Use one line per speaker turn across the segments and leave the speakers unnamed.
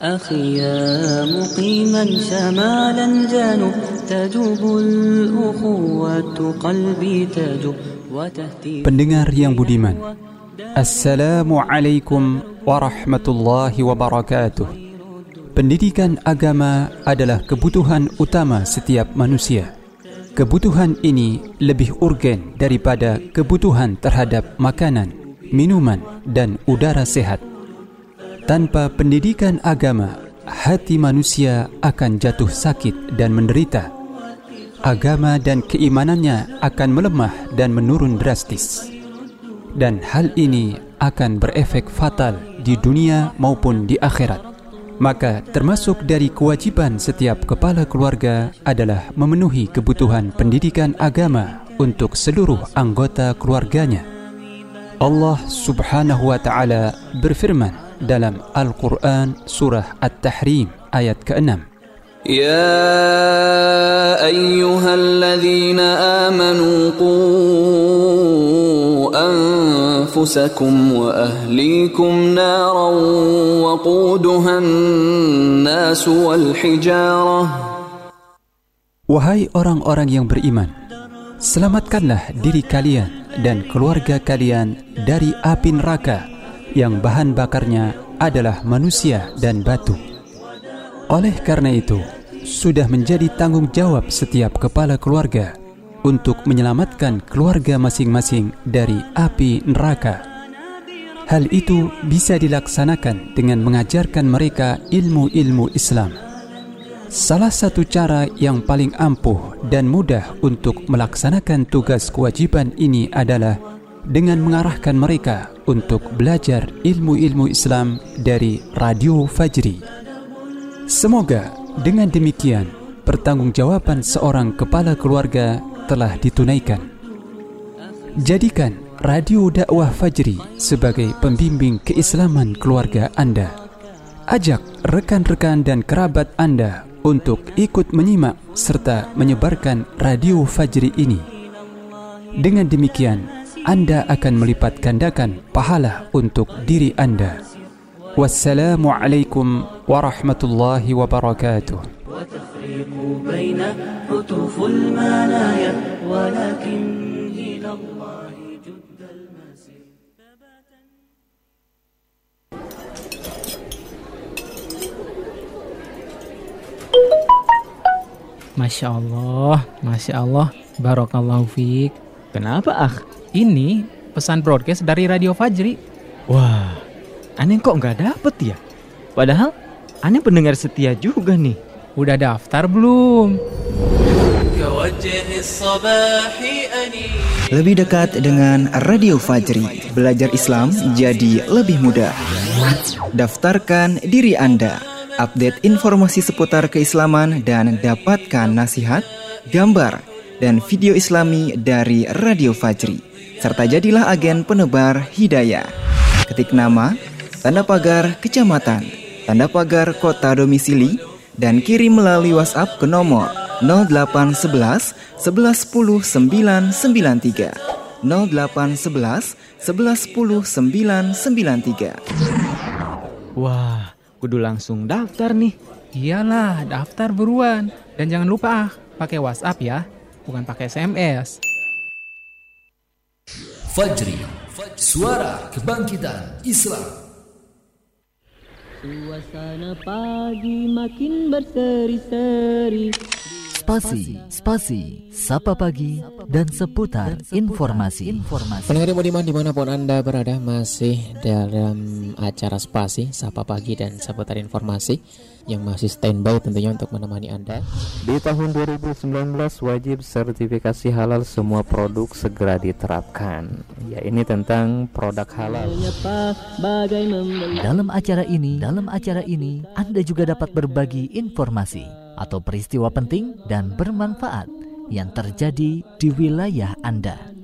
أخي يا مقيما شمالا جانب تجوب الأخوة قلبي تجوب وتهتي
Pendengar yang budiman Assalamualaikum warahmatullahi wabarakatuh Pendidikan agama adalah kebutuhan utama setiap manusia Kebutuhan ini lebih urgen daripada kebutuhan terhadap makanan, minuman dan udara sehat Tanpa pendidikan agama, hati manusia akan jatuh sakit dan menderita. Agama dan keimanannya akan melemah dan menurun drastis. Dan hal ini akan berefek fatal di dunia maupun di akhirat. Maka termasuk dari kewajiban setiap kepala keluarga adalah memenuhi kebutuhan pendidikan agama untuk seluruh anggota keluarganya. Allah Subhanahu wa taala berfirman dalam Al-Quran Surah At-Tahrim ayat ke-6.
يا أيها الذين آمنوا قوا أنفسكم وأهليكم نارا وقودها الناس والحجارة
Wahai orang-orang yang beriman, selamatkanlah diri kalian dan keluarga kalian dari api neraka yang bahan bakarnya adalah manusia dan batu. Oleh karena itu, sudah menjadi tanggung jawab setiap kepala keluarga untuk menyelamatkan keluarga masing-masing dari api neraka. Hal itu bisa dilaksanakan dengan mengajarkan mereka ilmu-ilmu Islam. Salah satu cara yang paling ampuh dan mudah untuk melaksanakan tugas kewajiban ini adalah dengan mengarahkan mereka untuk belajar ilmu-ilmu Islam dari Radio Fajri. Semoga dengan demikian pertanggungjawaban seorang kepala keluarga telah ditunaikan. Jadikan Radio Dakwah Fajri sebagai pembimbing keislaman keluarga Anda. Ajak rekan-rekan dan kerabat Anda untuk ikut menyimak serta menyebarkan Radio Fajri ini. Dengan demikian, anda akan melipat gandakan pahala untuk diri Anda. Wassalamualaikum warahmatullahi wabarakatuh.
وتفريق بين حتوف المنايا ولكن إلى الله جد المسير
Masya Allah, Masya Allah, Barokallahu fiik.
Kenapa ah?
Ini pesan broadcast dari Radio Fajri.
Wah, aneh kok nggak dapet ya? Padahal aneh pendengar setia juga nih.
Udah daftar belum?
Lebih dekat dengan Radio Fajri, belajar Islam jadi lebih mudah. Daftarkan diri Anda, update informasi seputar keislaman dan dapatkan nasihat, gambar, dan video islami dari Radio Fajri serta jadilah agen penebar hidayah. Ketik nama, tanda pagar kecamatan, tanda pagar kota domisili, dan kirim melalui WhatsApp ke nomor 0811 1110 993 0811 1110 993
Wah, kudu langsung daftar nih.
Iyalah, daftar buruan. Dan jangan lupa ah, pakai WhatsApp ya, bukan pakai SMS.
Fajri, suara kebangkitan Islam.
Suasana pagi makin berseri-seri
Spasi, spasi, sapa pagi, dan seputar informasi. informasi.
Pendengar Budiman di mana pun Anda berada masih dalam acara spasi, sapa pagi, dan seputar informasi yang masih standby tentunya untuk menemani Anda.
Di tahun 2019 wajib sertifikasi halal semua produk segera diterapkan. Ya ini tentang produk halal.
Dalam acara ini, dalam acara ini Anda juga dapat berbagi informasi atau peristiwa penting dan bermanfaat yang terjadi di wilayah Anda.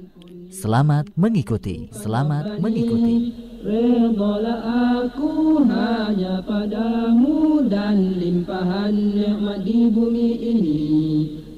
Selamat mengikuti, selamat mengikuti.
Redolah aku hanya padamu dan limpahan nikmat di bumi ini.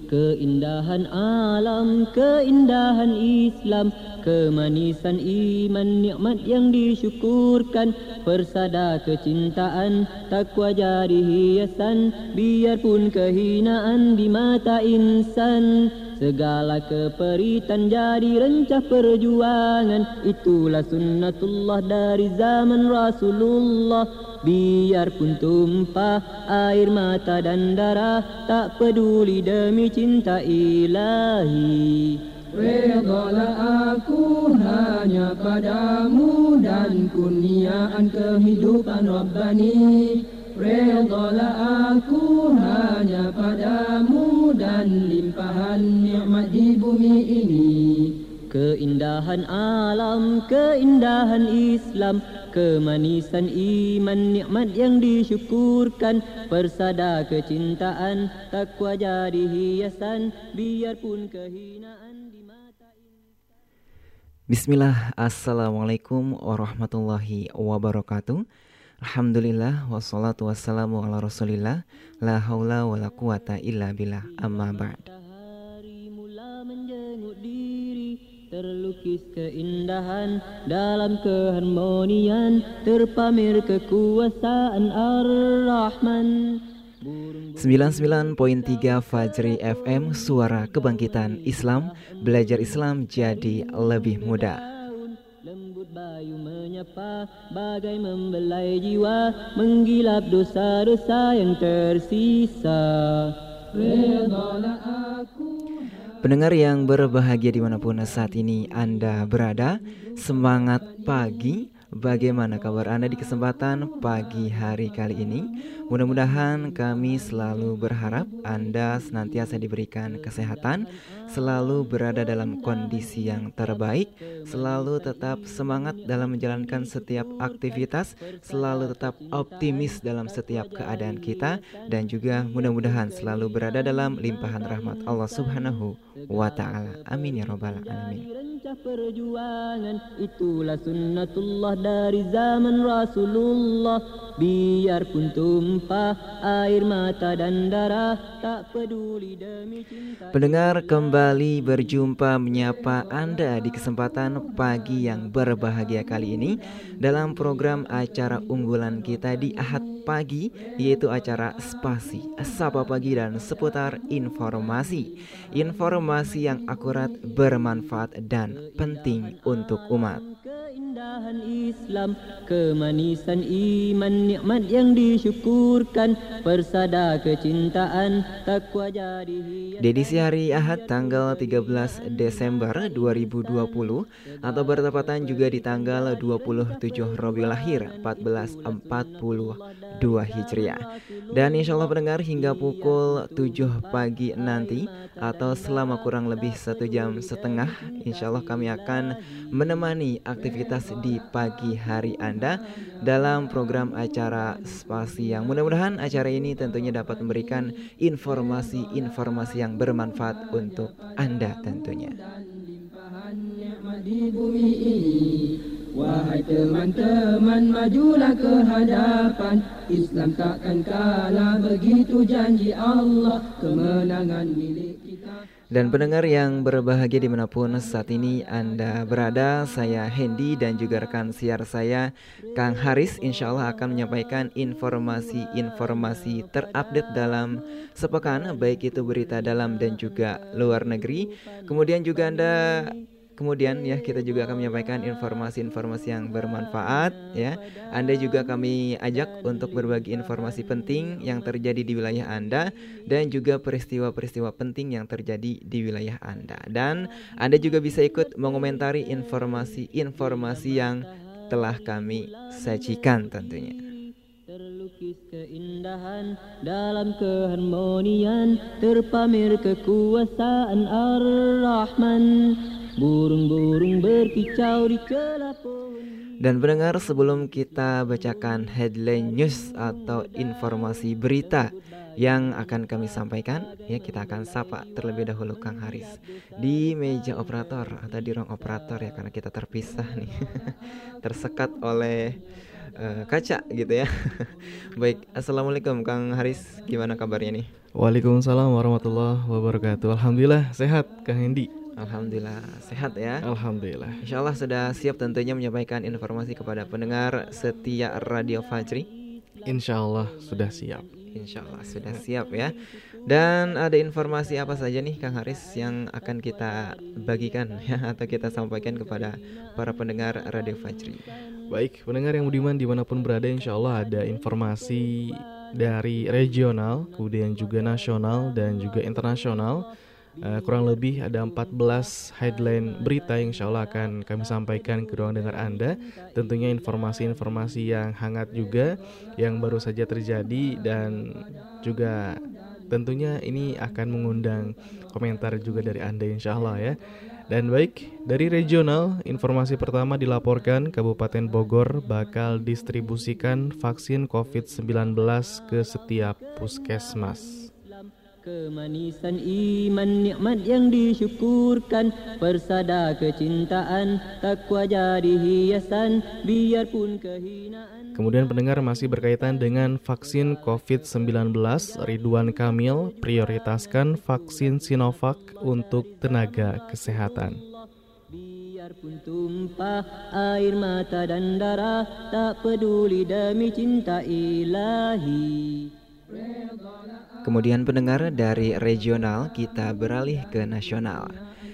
Keindahan alam, keindahan Islam Kemanisan iman, nikmat yang disyukurkan. Persada kecintaan, takwa jadi hiasan Biarpun kehinaan di mata insan Segala keperitan jadi rencah perjuangan. Itulah sunnatullah dari zaman Rasulullah. Biarpun tumpah air mata dan darah Tak peduli demi cinta ilahi.
Redalah aku hanya padamu dan kurniaan kehidupan Rabbani Redalah aku hanya padamu dan limpahan nikmat di bumi ini.
Keindahan alam, keindahan Islam Kemanisan iman, nikmat yang disyukurkan Persada kecintaan, takwa jadi hiasan Biarpun kehinaan di mata
Bismillah, Assalamualaikum warahmatullahi wabarakatuh Alhamdulillah wassalatu wassalamu ala rasulillah. La haula wa la quwata illa billah. Amma ba'd.
Terlukis keindahan. Dalam keharmonian Terpamer kekuasaan Ar-Rahman.
99.3 Fajri FM Suara Kebangkitan Islam. Belajar Islam jadi lebih mudah
Menyapa bagai membelai jiwa Menggilap dosa-dosa yang tersisa.
Pendengar yang berbahagia di mana pun saat ini Anda berada Semangat pagi. Bagaimana kabar Anda di kesempatan pagi hari kali ini? Mudah-mudahan kami selalu berharap Anda senantiasa diberikan kesehatan Selalu berada dalam kondisi yang terbaik Selalu tetap semangat dalam menjalankan setiap aktivitas Selalu tetap optimis dalam setiap keadaan kita Dan juga mudah-mudahan selalu berada dalam limpahan rahmat Allah subhanahu wa ta'ala. Amin ya robbal alamin.
Perjuangan itulah sunnatullah dari zaman Rasulullah. Biarpun tumpah air mata dan darah Tak peduli demi cinta.
Pendengar kembali berjumpa menyapa Anda di kesempatan pagi yang berbahagia kali ini Dalam program acara unggulan kita di Ahad pagi yaitu acara Spasi Sapa Pagi dan seputar informasi. Informasi yang akurat, bermanfaat dan penting untuk umat.
Keindahan Islam, kemanisan iman, nikmat yang disyukurkan Persada kecintaan, takwa jadi hiasan
Di edisi hari Ahad tanggal 13 Desember 2020 Atau bertepatan juga di tanggal 27 Rabiul Akhir 1442 Hijriah. Dan insya Allah pendengar hingga pukul 7 pagi nanti Atau selama kurang lebih satu jam setengah Insya Allah kami akan menemani aktivitas di pagi hari Anda Dalam program acara spasi yang. Mudah-mudahan acara ini tentunya dapat memberikan informasi-informasi yang bermanfaat untuk Anda tentunya
Wahai teman-teman majulah ke hadapan Islam takkan kalah begitu janji Allah. Kemenangan milik kita.
Dan pendengar yang berbahagia di mana pun saat ini Anda berada Saya Hendy dan juga rekan siar saya Kang Haris Insya Allah akan menyampaikan informasi-informasi terupdate dalam sepekan Baik itu berita dalam dan juga luar negeri. Kemudian juga Anda Kemudian ya kita juga akan menyampaikan informasi-informasi yang bermanfaat ya. Anda juga kami ajak untuk berbagi informasi penting yang terjadi di wilayah Anda dan juga peristiwa-peristiwa penting yang terjadi di wilayah Anda. Dan Anda juga bisa ikut mengomentari informasi-informasi yang telah kami sajikan tentunya.
Terlukis keindahan dalam keharmonian Terpamer kekuasaan Ar-Rahman Burung-burung berkicau di celah pohon
Dan pendengar sebelum kita bacakan headline news atau informasi berita yang akan kami sampaikan ya kita akan sapa terlebih dahulu Kang Haris di meja operator atau di ruang operator ya karena kita terpisah nih tersekat oleh uh, kaca gitu ya. Baik, assalamualaikum Kang Haris, gimana kabarnya nih?
Waalaikumsalam warahmatullahi wabarakatuh. Alhamdulillah sehat Kang Hendi.
Alhamdulillah sehat ya.
Alhamdulillah.
Insya Allah sudah siap tentunya menyampaikan informasi kepada pendengar setia Radio Fajri.
Insya Allah sudah siap.
Insya Allah sudah siap ya. Dan ada informasi apa saja nih Kang Haris yang akan kita bagikan ya atau kita sampaikan kepada para pendengar Radio Fajri.
Baik, pendengar yang budiman di mana pun berada, insya Allah ada informasi dari regional, kemudian juga nasional dan juga internasional uh, kurang lebih ada 14 headline berita yang insya Allah akan kami sampaikan ke ruang dengar Anda. Tentunya informasi-informasi yang hangat juga yang baru saja terjadi dan juga tentunya ini akan mengundang komentar juga dari Anda insya Allah ya. Dan baik, dari regional, informasi pertama dilaporkan Kabupaten Bogor bakal distribusikan vaksin COVID-19 ke setiap puskesmas.
Kemanisan iman nikmat yang disyukurkan. Persada kecintaan takwa jadi hiasan Biarpun kehinaan.
Kemudian pendengar masih berkaitan dengan vaksin COVID-19 Ridwan Kamil prioritaskan vaksin Sinovac untuk tenaga kesehatan.
Biarpun tumpah air mata dan darah Tak peduli demi cinta ilahi
Kemudian pendengar dari regional kita beralih ke nasional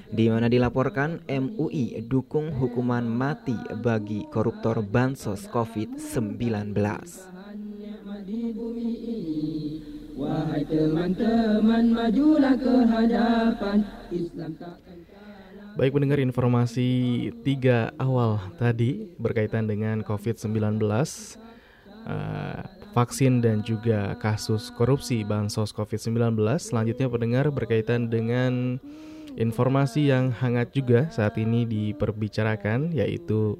di mana dilaporkan MUI dukung hukuman mati bagi koruptor bansos COVID-19.
Wahai teman-teman majulah ke hadapan Islam takkan
Baik pendengar informasi tiga awal tadi berkaitan dengan COVID-19 uh, vaksin dan juga kasus korupsi bansos COVID-19. Selanjutnya pendengar berkaitan dengan informasi yang hangat juga saat ini diperbicarakan yaitu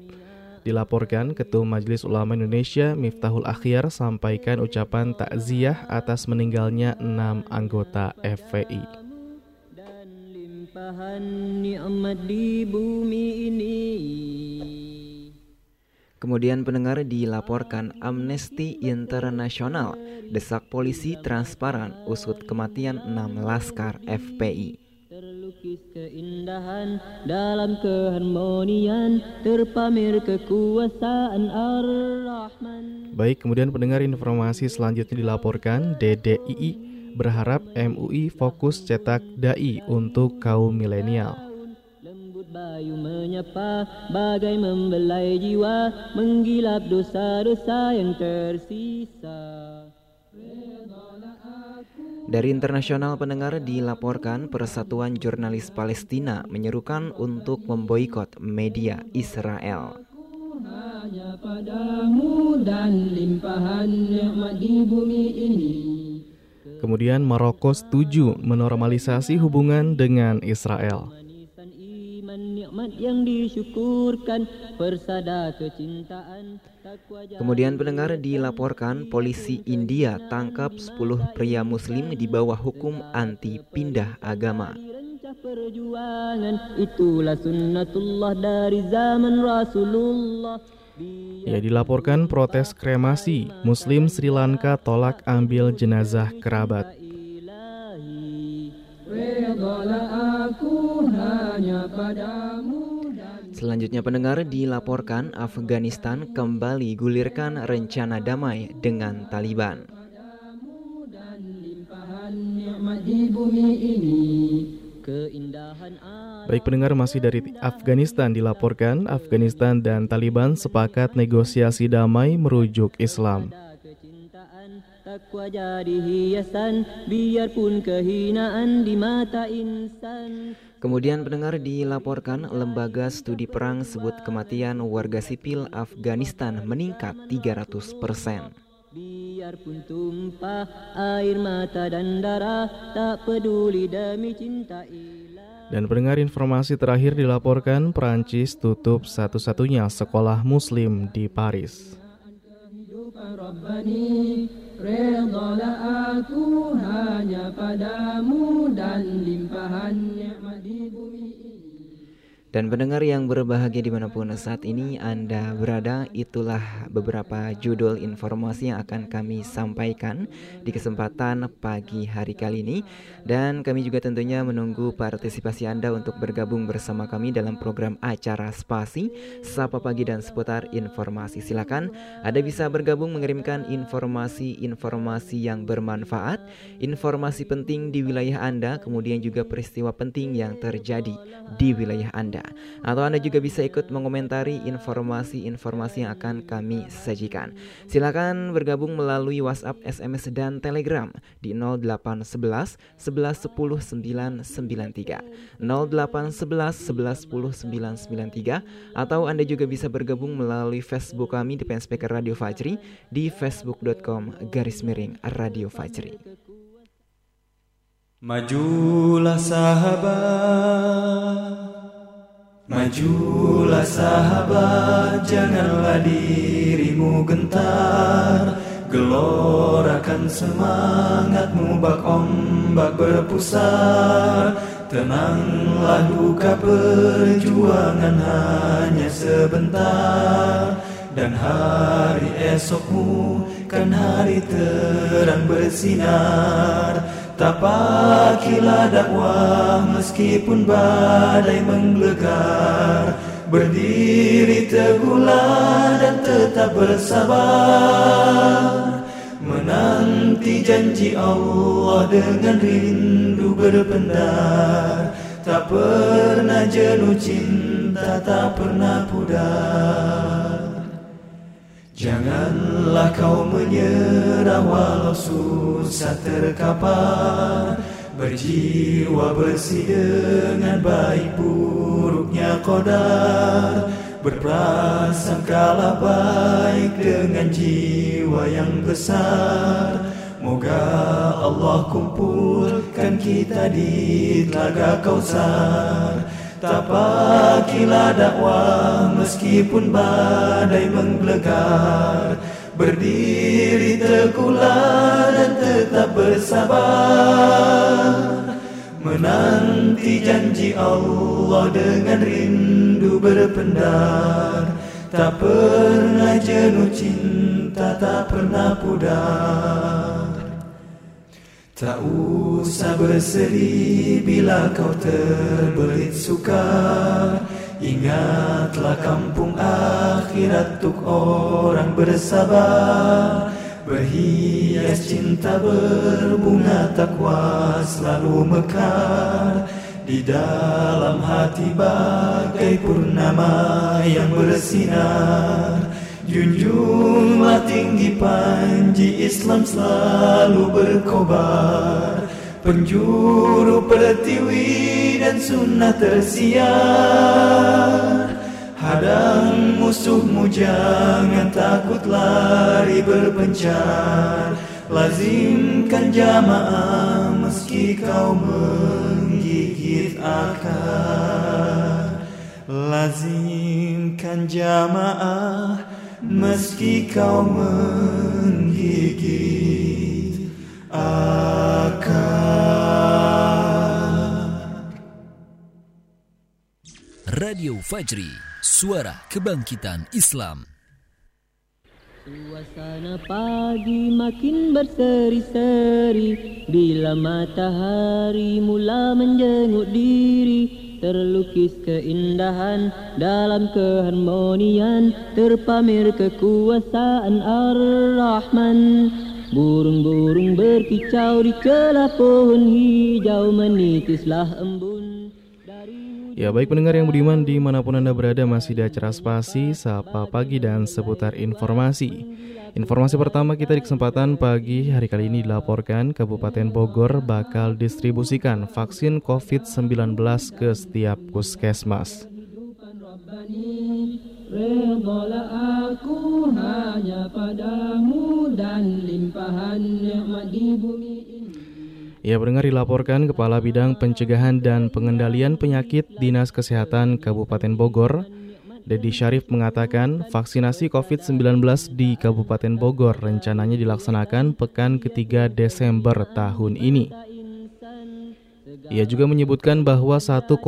dilaporkan Ketua Majelis Ulama Indonesia Miftahul Akhyar sampaikan ucapan takziah atas meninggalnya enam anggota FPI.
Dan limpahan nikmat di bumi ini
Kemudian pendengar dilaporkan Amnesty Internasional desak polisi transparan usut kematian 6 laskar FPI.
Terlukis keindahan dalam keharmonian terpamer kekuasaan Ar-Rahman.
Baik, kemudian pendengar informasi selanjutnya dilaporkan DDII berharap MUI fokus cetak dai untuk kaum milenial
bayu menyapa bagai membelai jiwa menggilap dosa-dosa yang tersisa
dari internasional pendengar dilaporkan Persatuan Jurnalis Palestina menyerukan untuk memboikot media Israel.
Hanya padamu dan limpahan nikmat di bumi ini.
Kemudian Maroko setuju menormalisasi hubungan dengan Israel
nikmat yang disyukurkan persada kecintaan
Kemudian pendengar dilaporkan polisi India tangkap 10 pria muslim di bawah hukum anti pindah agama.
Perjuangan itulah sunnatullah dari zaman Rasulullah.
Ya dilaporkan protes kremasi Muslim Sri Lanka tolak ambil jenazah kerabat.
Selanjutnya pendengar dilaporkan Afghanistan kembali gulirkan rencana damai dengan Taliban.
Baik pendengar masih dari Afghanistan dilaporkan Afghanistan dan Taliban sepakat negosiasi damai merujuk Islam.
Takwa jadi hiasan biarpun kehinaan di mata insan.
Kemudian pendengar dilaporkan lembaga studi perang sebut kematian warga sipil Afghanistan meningkat 300%.
Biarpun tumpah air mata dan darah tak peduli demi cinta ilah.
Dan pendengar informasi terakhir dilaporkan Perancis tutup satu-satunya sekolah muslim di Paris.
Redalah aku hanya padamu dan limpahan nikmat di bumi.
Dan pendengar yang berbahagia di mana pun saat ini Anda berada Itulah beberapa judul informasi yang akan kami sampaikan Di kesempatan pagi hari kali ini. Dan kami juga tentunya menunggu partisipasi Anda Untuk bergabung bersama kami dalam program acara Spasi Sapa Pagi dan seputar informasi. Silakan Anda bisa bergabung mengirimkan informasi-informasi yang bermanfaat Informasi penting di wilayah Anda Kemudian juga peristiwa penting yang terjadi di wilayah Anda atau Anda juga bisa ikut mengomentari informasi-informasi yang akan kami sajikan. Silakan bergabung melalui WhatsApp, SMS dan Telegram di 0811 11 10 993 0811 11 10 993 atau Anda juga bisa bergabung melalui Facebook kami di PN Speaker Radio Fajri di facebook.com garis miring Radio Fajri.
Majulah sahabat Majulah sahabat, janganlah dirimu gentar. Gelorakan semangatmu bak ombak berpusar. Tenanglah duka perjuangan hanya sebentar. Dan hari esokmu kan hari terang bersinar Tapakilah dakwah meskipun badai menggelegar Berdiri teguhlah dan tetap bersabar. Menanti janji Allah dengan rindu berpendar. Tak pernah jenuh cinta, tak pernah pudar Janganlah kau menyerah walau susah terkapar. Berjiwa bersih dengan baik buruknya kodar Berprasangkalah baik dengan jiwa yang besar. Moga Allah kumpulkan kita di telaga kausar Tapakilah dakwah meskipun badai menggelegar. Berdiri teguhlah dan tetap bersabar. Menanti janji Allah dengan rindu berpendar. Tak pernah jenuh cinta, tak pernah pudar Tak usah bersedih bila kau terbelit suka Ingatlah kampung akhirat untuk orang bersabar. Berhias cinta berbunga takwa selalu mekar. Di dalam hati bagai purnama yang bersinar Junjunglah tinggi panji Islam selalu berkobar. Penjuru pertiwi dan sunnah tersiar. Hadang musuhmu jangan takut lari berpencar. Lazimkan jamaah meski kau menggigit akar. Lazimkan jamaah meski kau menggigit akar.
Radio Fajri, suara kebangkitan Islam.
Suasana pagi makin berseri-seri Bila matahari mula menjenguk diri terlukis keindahan dalam keharmonian terpamer kekuasaan Ar-Rahman. Burung-burung berkicau di celah pohon hijau menitislah embun
Ya baik pendengar yang budiman di mana pun Anda berada masih di acara spasi, sapa pagi dan seputar informasi Informasi pertama kita di kesempatan pagi hari kali ini dilaporkan Kabupaten Bogor bakal distribusikan vaksin COVID-19 ke setiap puskesmas. hanya padamu dan limpahan di bumi ini. Ya pendengar dilaporkan Kepala Bidang Pencegahan dan Pengendalian Penyakit Dinas Kesehatan Kabupaten Bogor Dedi Syarif mengatakan vaksinasi COVID-19 di Kabupaten Bogor rencananya dilaksanakan pekan ketiga Desember tahun ini. Ia juga menyebutkan bahwa 1,2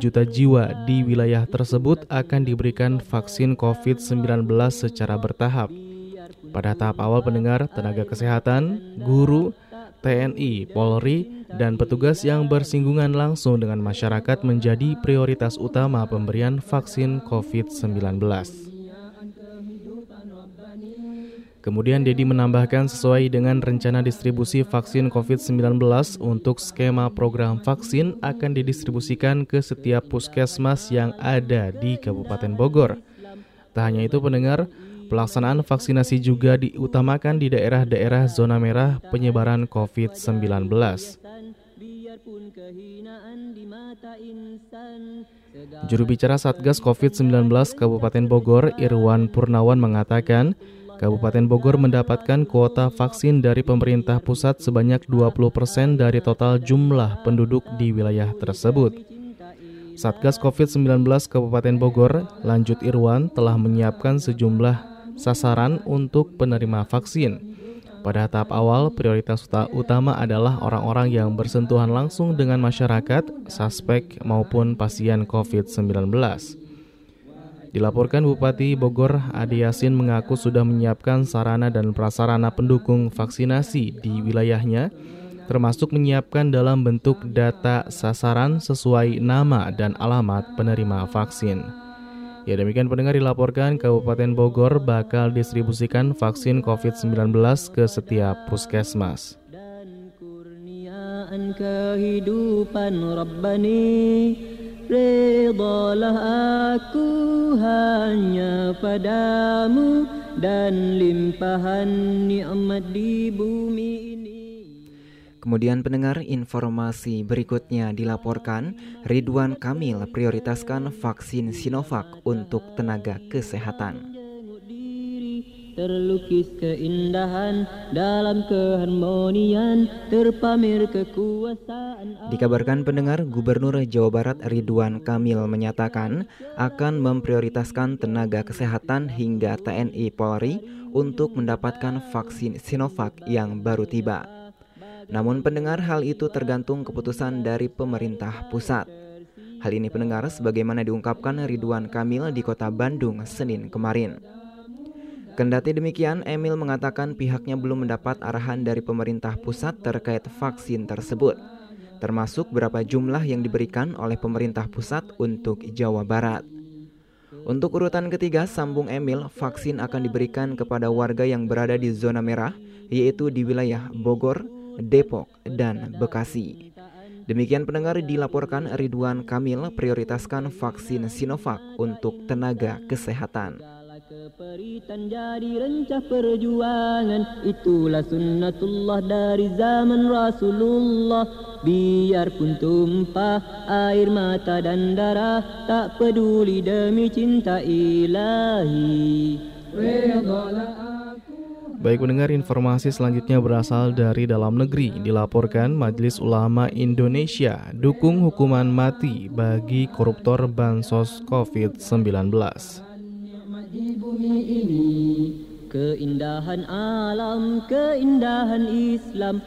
juta jiwa di wilayah tersebut akan diberikan vaksin COVID-19 secara bertahap. Pada tahap awal pendengar, tenaga kesehatan, guru, TNI, Polri, dan petugas yang bersinggungan langsung dengan masyarakat menjadi prioritas utama pemberian vaksin COVID-19. Kemudian Dedi menambahkan sesuai dengan rencana distribusi vaksin COVID-19 untuk skema program vaksin akan didistribusikan ke setiap puskesmas yang ada di Kabupaten Bogor. Tak hanya itu pendengar, pelaksanaan vaksinasi juga diutamakan di daerah-daerah zona merah penyebaran COVID-19. Juru bicara Satgas COVID-19 Kabupaten Bogor, Irwan Purnawan mengatakan, Kabupaten Bogor mendapatkan kuota vaksin dari pemerintah pusat sebanyak 20% dari total jumlah penduduk di wilayah tersebut. Satgas COVID-19 Kabupaten Bogor, lanjut Irwan, telah menyiapkan sejumlah sasaran untuk penerima vaksin. Pada tahap awal, prioritas utama adalah orang-orang yang bersentuhan langsung dengan masyarakat, suspek maupun pasien COVID-19. Dilaporkan Bupati Bogor Adi Yasin mengaku sudah menyiapkan sarana dan prasarana pendukung vaksinasi di wilayahnya, termasuk menyiapkan dalam bentuk data sasaran sesuai nama dan alamat penerima vaksin. Ya demikian pendengar dilaporkan Kabupaten Bogor bakal distribusikan vaksin COVID-19 ke setiap puskesmas.
kehidupan Rabbani Redalah aku hanya padamu Dan limpahan nikmat di bumi ini
Kemudian pendengar informasi berikutnya dilaporkan. Ridwan Kamil prioritaskan vaksin Sinovac untuk tenaga kesehatan.
Terlukis keindahan dalam keharmonian terpamer kekuasaan
Dikabarkan pendengar Gubernur Jawa Barat Ridwan Kamil menyatakan akan memprioritaskan tenaga kesehatan hingga TNI Polri untuk mendapatkan vaksin Sinovac yang baru tiba. Namun pendengar hal itu tergantung keputusan dari pemerintah pusat. Hal ini pendengar sebagaimana diungkapkan Ridwan Kamil di kota Bandung Senin kemarin. Kendati demikian, Emil mengatakan pihaknya belum mendapat arahan dari pemerintah pusat terkait vaksin tersebut, termasuk berapa jumlah yang diberikan oleh pemerintah pusat untuk Jawa Barat. Untuk urutan ketiga, sambung Emil, vaksin akan diberikan kepada warga yang berada di zona merah, yaitu di wilayah Bogor, Depok, dan Bekasi. Demikian pendengar dilaporkan Ridwan Kamil prioritaskan vaksin Sinovac untuk tenaga kesehatan.
Keperitan jadi rencah perjuangan Itulah sunnatullah dari zaman Rasulullah Biarpun tumpah air mata dan darah Tak peduli demi cinta ilahi
Baik mendengar informasi selanjutnya berasal dari dalam negeri. Dilaporkan Majelis Ulama Indonesia Dukung hukuman mati bagi koruptor Bansos COVID-19
di bumi ini Keindahan alam, keindahan Islam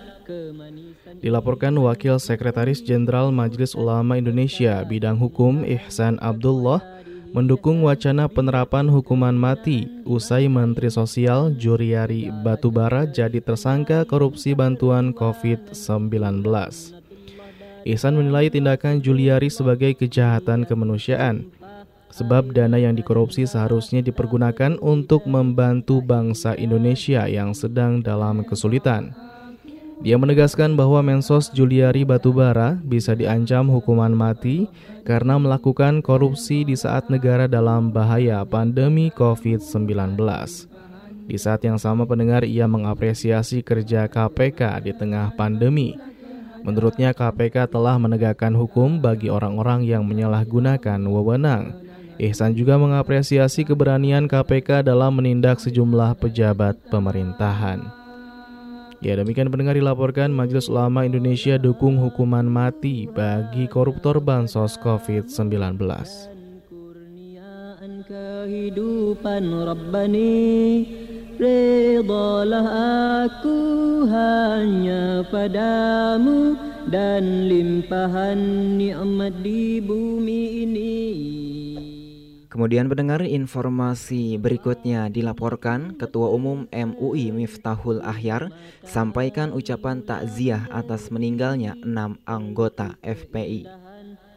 Dilaporkan Wakil Sekretaris Jenderal Majelis Ulama Indonesia Bidang Hukum Ihsan Abdullah mendukung wacana penerapan hukuman mati usai Menteri Sosial Juriari Batubara jadi tersangka korupsi bantuan COVID-19. Ihsan menilai tindakan Juliari sebagai kejahatan kemanusiaan sebab dana yang dikorupsi seharusnya dipergunakan untuk membantu bangsa Indonesia yang sedang dalam kesulitan. Dia menegaskan bahwa Mensos Juliari Batubara bisa diancam hukuman mati karena melakukan korupsi di saat negara dalam bahaya pandemi COVID-19. Di saat yang sama pendengar ia mengapresiasi kerja KPK di tengah pandemi. Menurutnya KPK telah menegakkan hukum bagi orang-orang yang menyalahgunakan wewenang. Ihsan juga mengapresiasi keberanian KPK dalam menindak sejumlah pejabat pemerintahan. Ya demikian pendengar dilaporkan Majelis Ulama Indonesia dukung hukuman mati bagi koruptor bansos COVID-19.
kehidupan Rabbani Redalah aku hanya padamu dan limpahan nikmat di bumi ini.
Kemudian pendengar informasi berikutnya dilaporkan Ketua Umum MUI Miftahul Ahyar sampaikan ucapan takziah atas meninggalnya enam anggota FPI.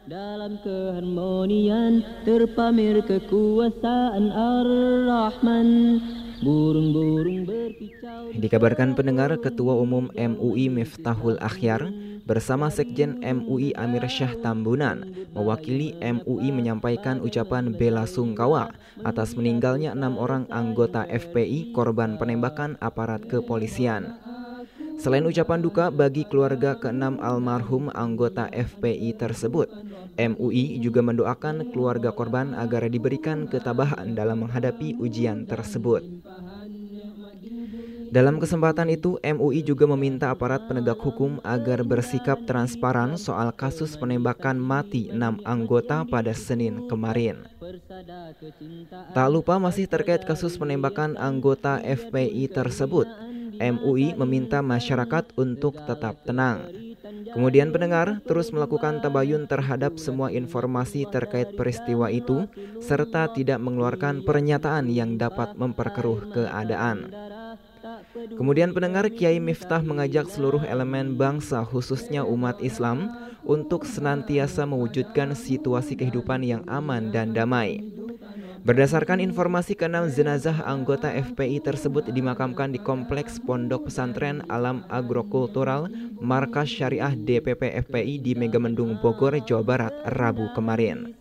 Dalam keharmonian terpamer kekuasaan Ar-Rahman Burung-burung berkicau
Dikabarkan pendengar Ketua Umum MUI Miftahul Akhyar bersama Sekjen MUI Amir Syah Tambunan mewakili MUI menyampaikan ucapan bela sungkawa atas meninggalnya enam orang anggota FPI korban penembakan aparat kepolisian. Selain ucapan duka bagi keluarga keenam almarhum anggota FPI tersebut, MUI juga mendoakan keluarga korban agar diberikan ketabahan dalam menghadapi ujian tersebut. Dalam kesempatan itu, MUI juga meminta aparat penegak hukum agar bersikap transparan soal kasus penembakan mati enam anggota pada Senin kemarin. Tak lupa masih terkait kasus penembakan anggota FPI tersebut, MUI meminta masyarakat untuk tetap tenang. Kemudian pendengar terus melakukan tabayun terhadap semua informasi terkait peristiwa itu serta tidak mengeluarkan pernyataan yang dapat memperkeruh keadaan. Kemudian pendengar Kiai Miftah mengajak seluruh elemen bangsa khususnya umat Islam untuk senantiasa mewujudkan situasi kehidupan yang aman dan damai. Berdasarkan informasi keenam jenazah anggota FPI tersebut dimakamkan di kompleks Pondok Pesantren Alam Agrokultural Markas Syariah DPP FPI di Megamendung Bogor, Jawa Barat, Rabu kemarin.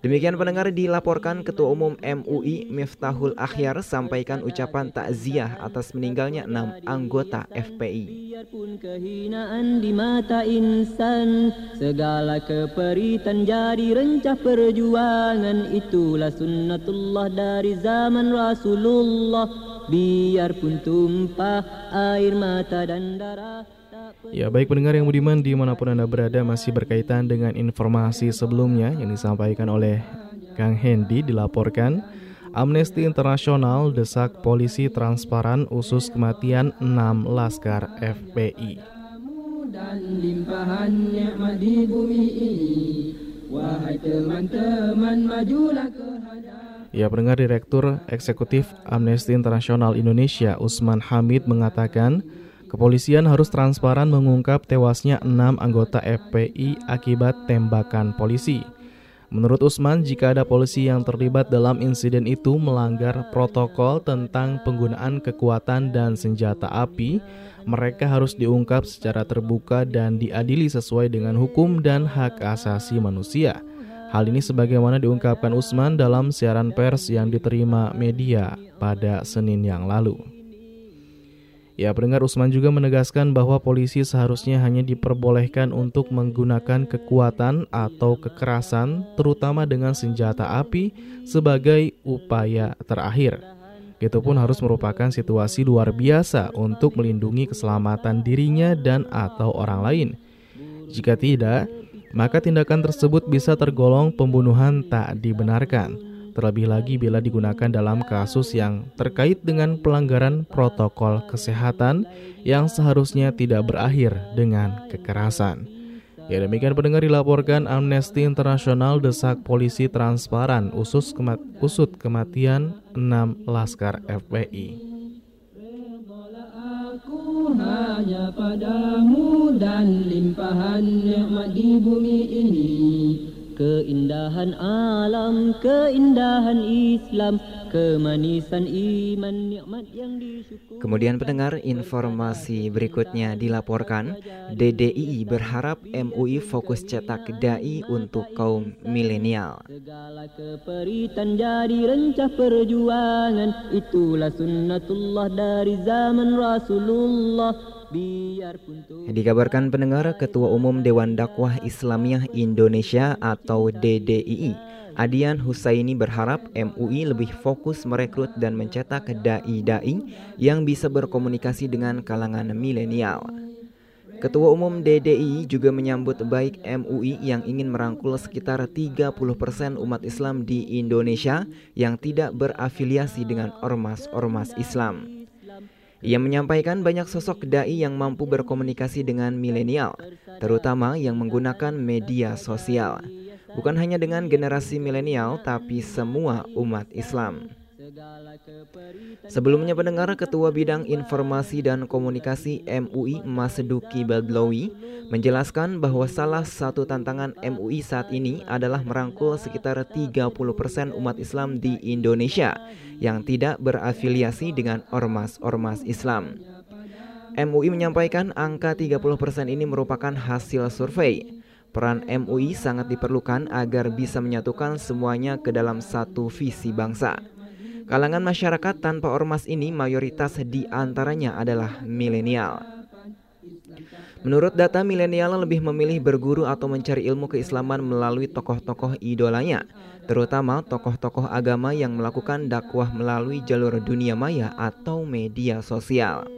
Demikian pendengar dilaporkan Ketua Umum MUI Miftahul Akhyar sampaikan ucapan takziah atas meninggalnya enam anggota FPI.
Biarpun kehinaan di mata insan Segala keperitan jadi rencah perjuangan Itulah sunnatullah dari zaman Rasulullah Biarpun tumpah air mata dan darah
Ya baik pendengar yang budiman di mana pun Anda berada masih berkaitan dengan informasi sebelumnya yang disampaikan oleh Kang Hendy dilaporkan Amnesty Internasional desak polisi transparan usus kematian 6 laskar FPI.
Dan limpahan nikmat di bumi ini Wahai teman-teman majulah ke
Ya, pendengar Direktur Eksekutif Amnesty Internasional Indonesia Usman Hamid mengatakan, kepolisian harus transparan mengungkap tewasnya enam anggota FPI akibat tembakan polisi. Menurut Usman, jika ada polisi yang terlibat dalam insiden itu melanggar protokol tentang penggunaan kekuatan dan senjata api, mereka harus diungkap secara terbuka dan diadili sesuai dengan hukum dan hak asasi manusia. Hal ini sebagaimana diungkapkan Usman dalam siaran pers yang diterima media pada Senin yang lalu. Ya, pendengar Usman juga menegaskan bahwa polisi seharusnya hanya diperbolehkan untuk menggunakan kekuatan atau kekerasan, terutama dengan senjata api, sebagai upaya terakhir. Itu pun harus merupakan situasi luar biasa untuk melindungi keselamatan dirinya dan atau orang lain. Jika tidak, maka tindakan tersebut bisa tergolong pembunuhan tak dibenarkan terlebih lagi bila digunakan dalam kasus yang terkait dengan pelanggaran protokol kesehatan yang seharusnya tidak berakhir dengan kekerasan. Ya demikian pendengar dilaporkan Amnesty Internasional desak polisi transparan usus kemat usut kematian 6 laskar FPI.
Keindahan alam, keindahan Islam, kemanisan iman, nikmat yang disyukur.
Kemudian pendengar informasi berikutnya dilaporkan DDI berharap MUI fokus cetak dai untuk kaum milenial.
Segala keperitan jadi rencah perjuangan, itulah sunnatullah dari zaman Rasulullah.
Dikabarkan pendengar Ketua Umum Dewan Dakwah Islamiyah Indonesia atau DDII Adian Husaini berharap MUI lebih fokus merekrut dan mencetak dai-dai yang bisa berkomunikasi dengan kalangan milenial. Ketua Umum DDI juga menyambut baik MUI yang ingin merangkul sekitar 30% umat Islam di Indonesia yang tidak berafiliasi dengan ormas-ormas Islam. Ia menyampaikan banyak sosok dai yang mampu berkomunikasi dengan milenial, terutama yang menggunakan media sosial. Bukan hanya dengan generasi milenial, tapi semua umat Islam. Sebelumnya pendengar Ketua Bidang Informasi dan Komunikasi MUI Mas Duki Badlowi menjelaskan bahwa salah satu tantangan MUI saat ini adalah merangkul sekitar 30% umat Islam di Indonesia yang tidak berafiliasi dengan ormas-ormas Islam. MUI menyampaikan angka 30% ini merupakan hasil survei. Peran MUI sangat diperlukan agar bisa menyatukan semuanya ke dalam satu visi bangsa. Kalangan masyarakat tanpa ormas ini mayoritas di antaranya adalah milenial. Menurut data milenial lebih memilih berguru atau mencari ilmu keislaman melalui tokoh-tokoh idolanya, terutama tokoh-tokoh agama yang melakukan dakwah melalui jalur dunia maya atau media sosial.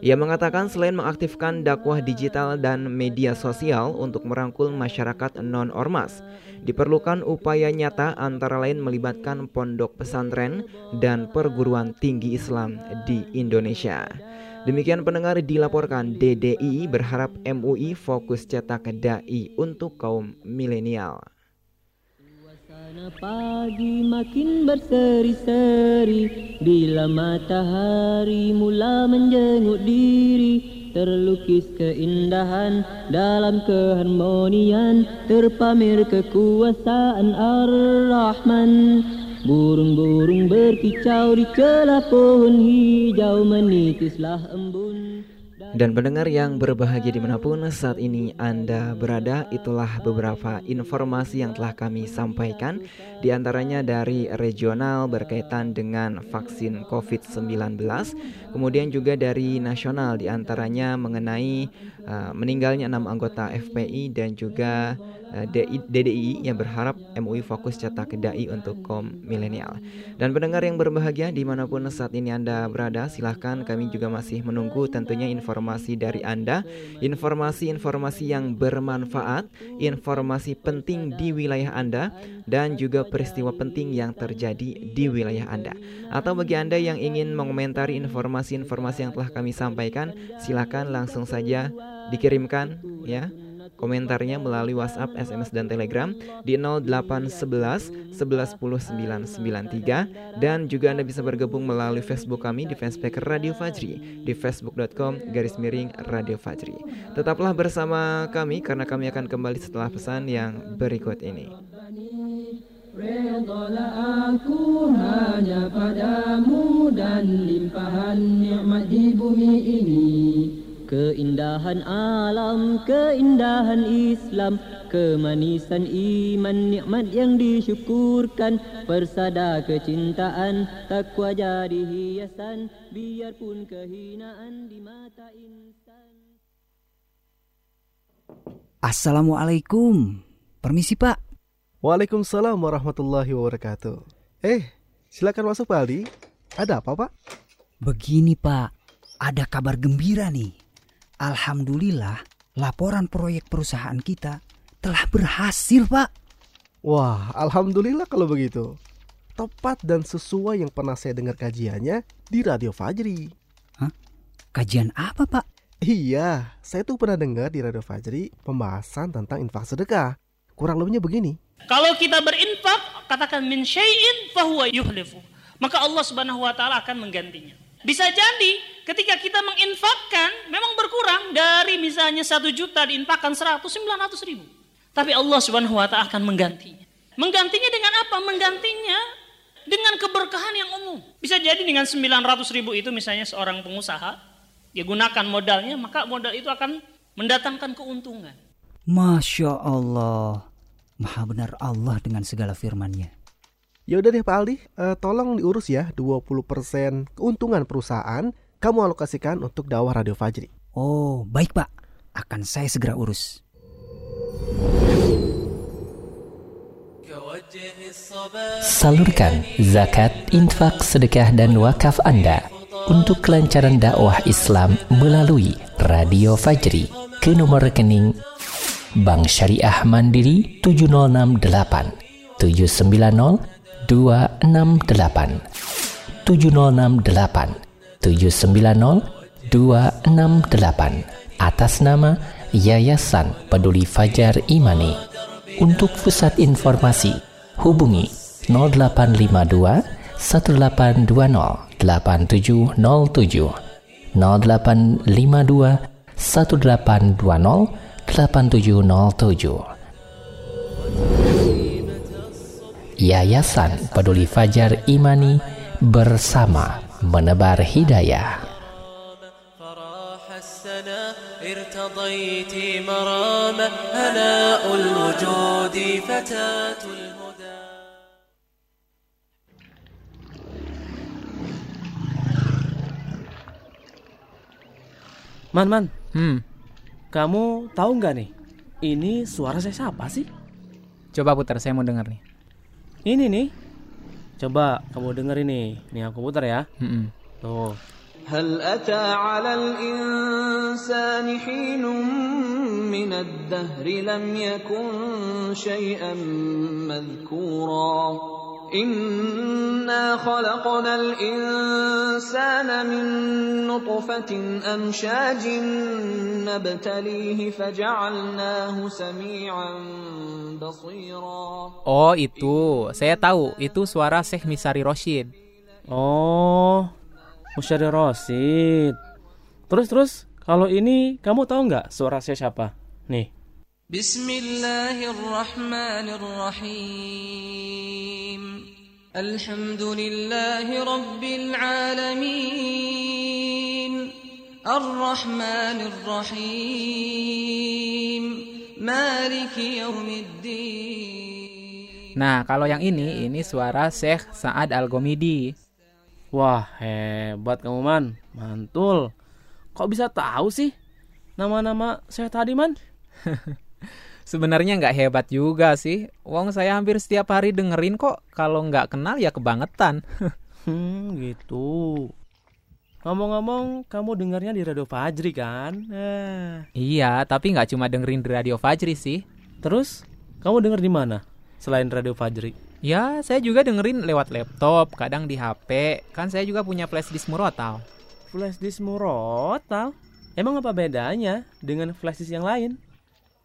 Ia mengatakan selain mengaktifkan dakwah digital dan media sosial untuk merangkul masyarakat non-ormas, diperlukan upaya nyata antara lain melibatkan pondok pesantren dan perguruan tinggi Islam di Indonesia. Demikian pendengar dilaporkan DDI berharap MUI fokus cetak dai untuk kaum milenial.
Pagi makin berseri-seri Bila matahari mula menjenguk diri Terlukis keindahan dalam keharmonian Terpamer kekuasaan Ar-Rahman. Burung-burung berkicau di celah pohon hijau Menitislah embun
dan pendengar yang berbahagia di mana pun saat ini Anda berada Itulah beberapa informasi yang telah kami sampaikan Di antaranya dari regional berkaitan dengan vaksin COVID-19 Kemudian juga dari nasional di antaranya mengenai uh, meninggalnya enam anggota FPI dan juga DDI yang berharap MUI fokus cetak dai untuk kaum milenial. Dan pendengar yang berbahagia di mana pun saat ini Anda berada, silahkan kami juga masih menunggu tentunya informasi dari Anda, informasi-informasi yang bermanfaat, informasi penting di wilayah Anda, dan juga peristiwa penting yang terjadi di wilayah Anda. Atau bagi Anda yang ingin mengomentari informasi informasi-informasi yang telah kami sampaikan, silakan langsung saja dikirimkan ya komentarnya melalui WhatsApp, SMS dan Telegram di 0811 11 993 dan juga Anda bisa bergabung melalui Facebook kami di fanspage Radio Fajri di facebook.com garis miring Radio Fajri. Tetaplah bersama kami karena kami akan kembali setelah pesan yang berikut ini.
Redalah aku hanya padamu dan limpahan nikmat di bumi ini
Keindahan alam, keindahan Islam Kemanisan iman, nikmat yang disyukurkan Persada kecintaan, takwa jadi hiasan Biarpun kehinaan di mata insan
Assalamualaikum Permisi pak
Waalaikumsalam warahmatullahi wabarakatuh. Eh, silakan masuk Pak Aldi. Ada apa Pak?
Begini Pak, ada kabar gembira nih. Alhamdulillah, laporan proyek perusahaan kita telah berhasil Pak.
Wah, Alhamdulillah kalau begitu. Tepat dan sesuai yang pernah saya dengar kajiannya di Radio Fajri.
Hah? Kajian apa Pak?
Iya, saya tuh pernah dengar di Radio Fajri pembahasan tentang infak sedekah. Kurang lebihnya begini.
Kalau kita berinfak, katakan min syai'in fahuwa yuhlifu. Maka Allah Subhanahu wa taala akan menggantinya. Bisa jadi ketika kita menginfakkan memang berkurang dari misalnya satu juta diinfakkan seratus sembilan ratus ribu. Tapi Allah Subhanahu wa taala akan menggantinya. Menggantinya dengan apa? Menggantinya dengan keberkahan yang umum. Bisa jadi dengan 900 ribu itu misalnya seorang pengusaha, dia gunakan modalnya, maka modal itu akan mendatangkan keuntungan.
Masya Allah. Maha benar Allah dengan segala firman-Nya.
Ya udah deh Pak Aldi, uh, tolong diurus ya 20% keuntungan perusahaan kamu alokasikan untuk dakwah Radio Fajri.
Oh, baik Pak. Akan saya segera urus.
Salurkan zakat, infak, sedekah dan wakaf Anda untuk kelancaran dakwah Islam melalui Radio Fajri ke nomor rekening Bank Syariah Mandiri 706 790 268 706
790 268 atas nama Yayasan Peduli Fajar Imani. Untuk pusat informasi, hubungi 0852 1820 8707 0852 1820 8707 Yayasan Peduli Fajar Imani bersama menebar hidayah.
Man, man.
Hmm.
Kamu tahu nggak nih? Ini suara saya siapa sih?
Coba putar, saya mau dengar nih
Ini nih. Coba kamu denger ini. Nih aku putar ya.
Hmm.
Tuh.
هل أتى على الإنسان حين من الدهر لم يكن شيئا مذكورا Inna khalaqnal insana min nutfatin amshajin nabtalihi faja'alnahu sami'an basira.
Oh, itu. Saya tahu. Itu suara Syekh Misari Rosyid.
Oh, Musyari Rosyid. Terus terus, kalau ini kamu tahu nggak suara saya siapa? Nih.
بسم الله الرحمن الرحيم الحمد لله رب العالمين الرحمن الرحيم مالك يوم الدين
Nah, kalau yang ini, ini suara Syekh Sa'ad Al-Gomidi.
Wah, hebat kamu man. Mantul. Kok bisa tahu sih nama-nama saya tadi man?
Sebenarnya nggak hebat juga sih. Wong saya hampir setiap hari dengerin kok. Kalau nggak kenal ya kebangetan.
Hmm, gitu. Ngomong-ngomong, kamu dengarnya di Radio Fajri kan? Eh.
iya, tapi nggak cuma dengerin di Radio Fajri sih.
Terus, kamu denger di mana selain Radio Fajri?
Ya, saya juga dengerin lewat laptop, kadang di HP. Kan saya juga punya flash disk murotal.
Flash disk murotal? Emang apa bedanya dengan flash disk yang lain?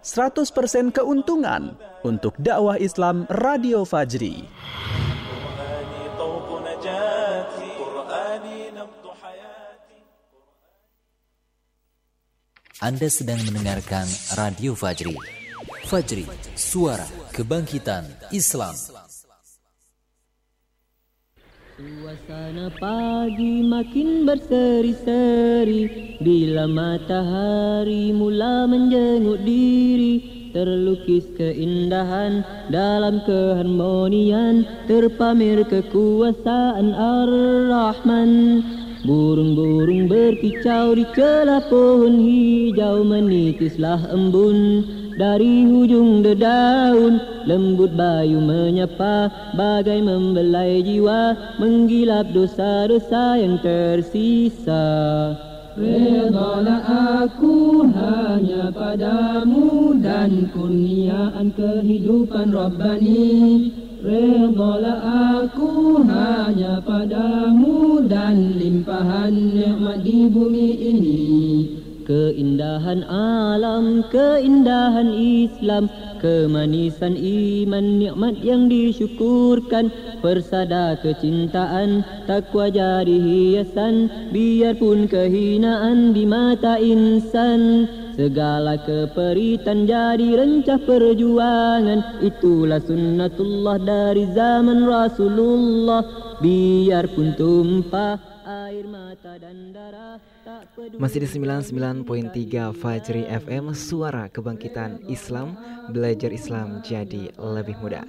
100% keuntungan untuk dakwah Islam Radio Fajri.
Anda sedang mendengarkan Radio Fajri. Fajri, suara kebangkitan Islam.
Suasana pagi makin berseri-seri. Bila matahari mula menjenguk diri Terlukis keindahan dalam keharmonian Terpamer kekuasaan Ar-Rahman. Burung-burung berkicau di celah pohon hijau Menitislah embun dari hujung dedaun Lembut bayu menyapa bagai membelai jiwa Menggilap dosa-dosa yang tersisa.
Redalah aku hanya padamu dan kurniaan kehidupan Rabbani. Redalah aku hanya padamu dan limpahan nikmat di bumi ini
Keindahan alam, keindahan Islam Kemanisan iman, nikmat yang disyukurkan Persada kecintaan, takwa jadi hiasan Biarpun kehinaan di mata insan. Segala keperitan jadi rencah perjuangan Itulah sunnatullah dari zaman Rasulullah. Biarpun tumpah air mata dan darah
Masih di 99.3 Fajri FM Suara Kebangkitan Islam Belajar Islam jadi lebih mudah.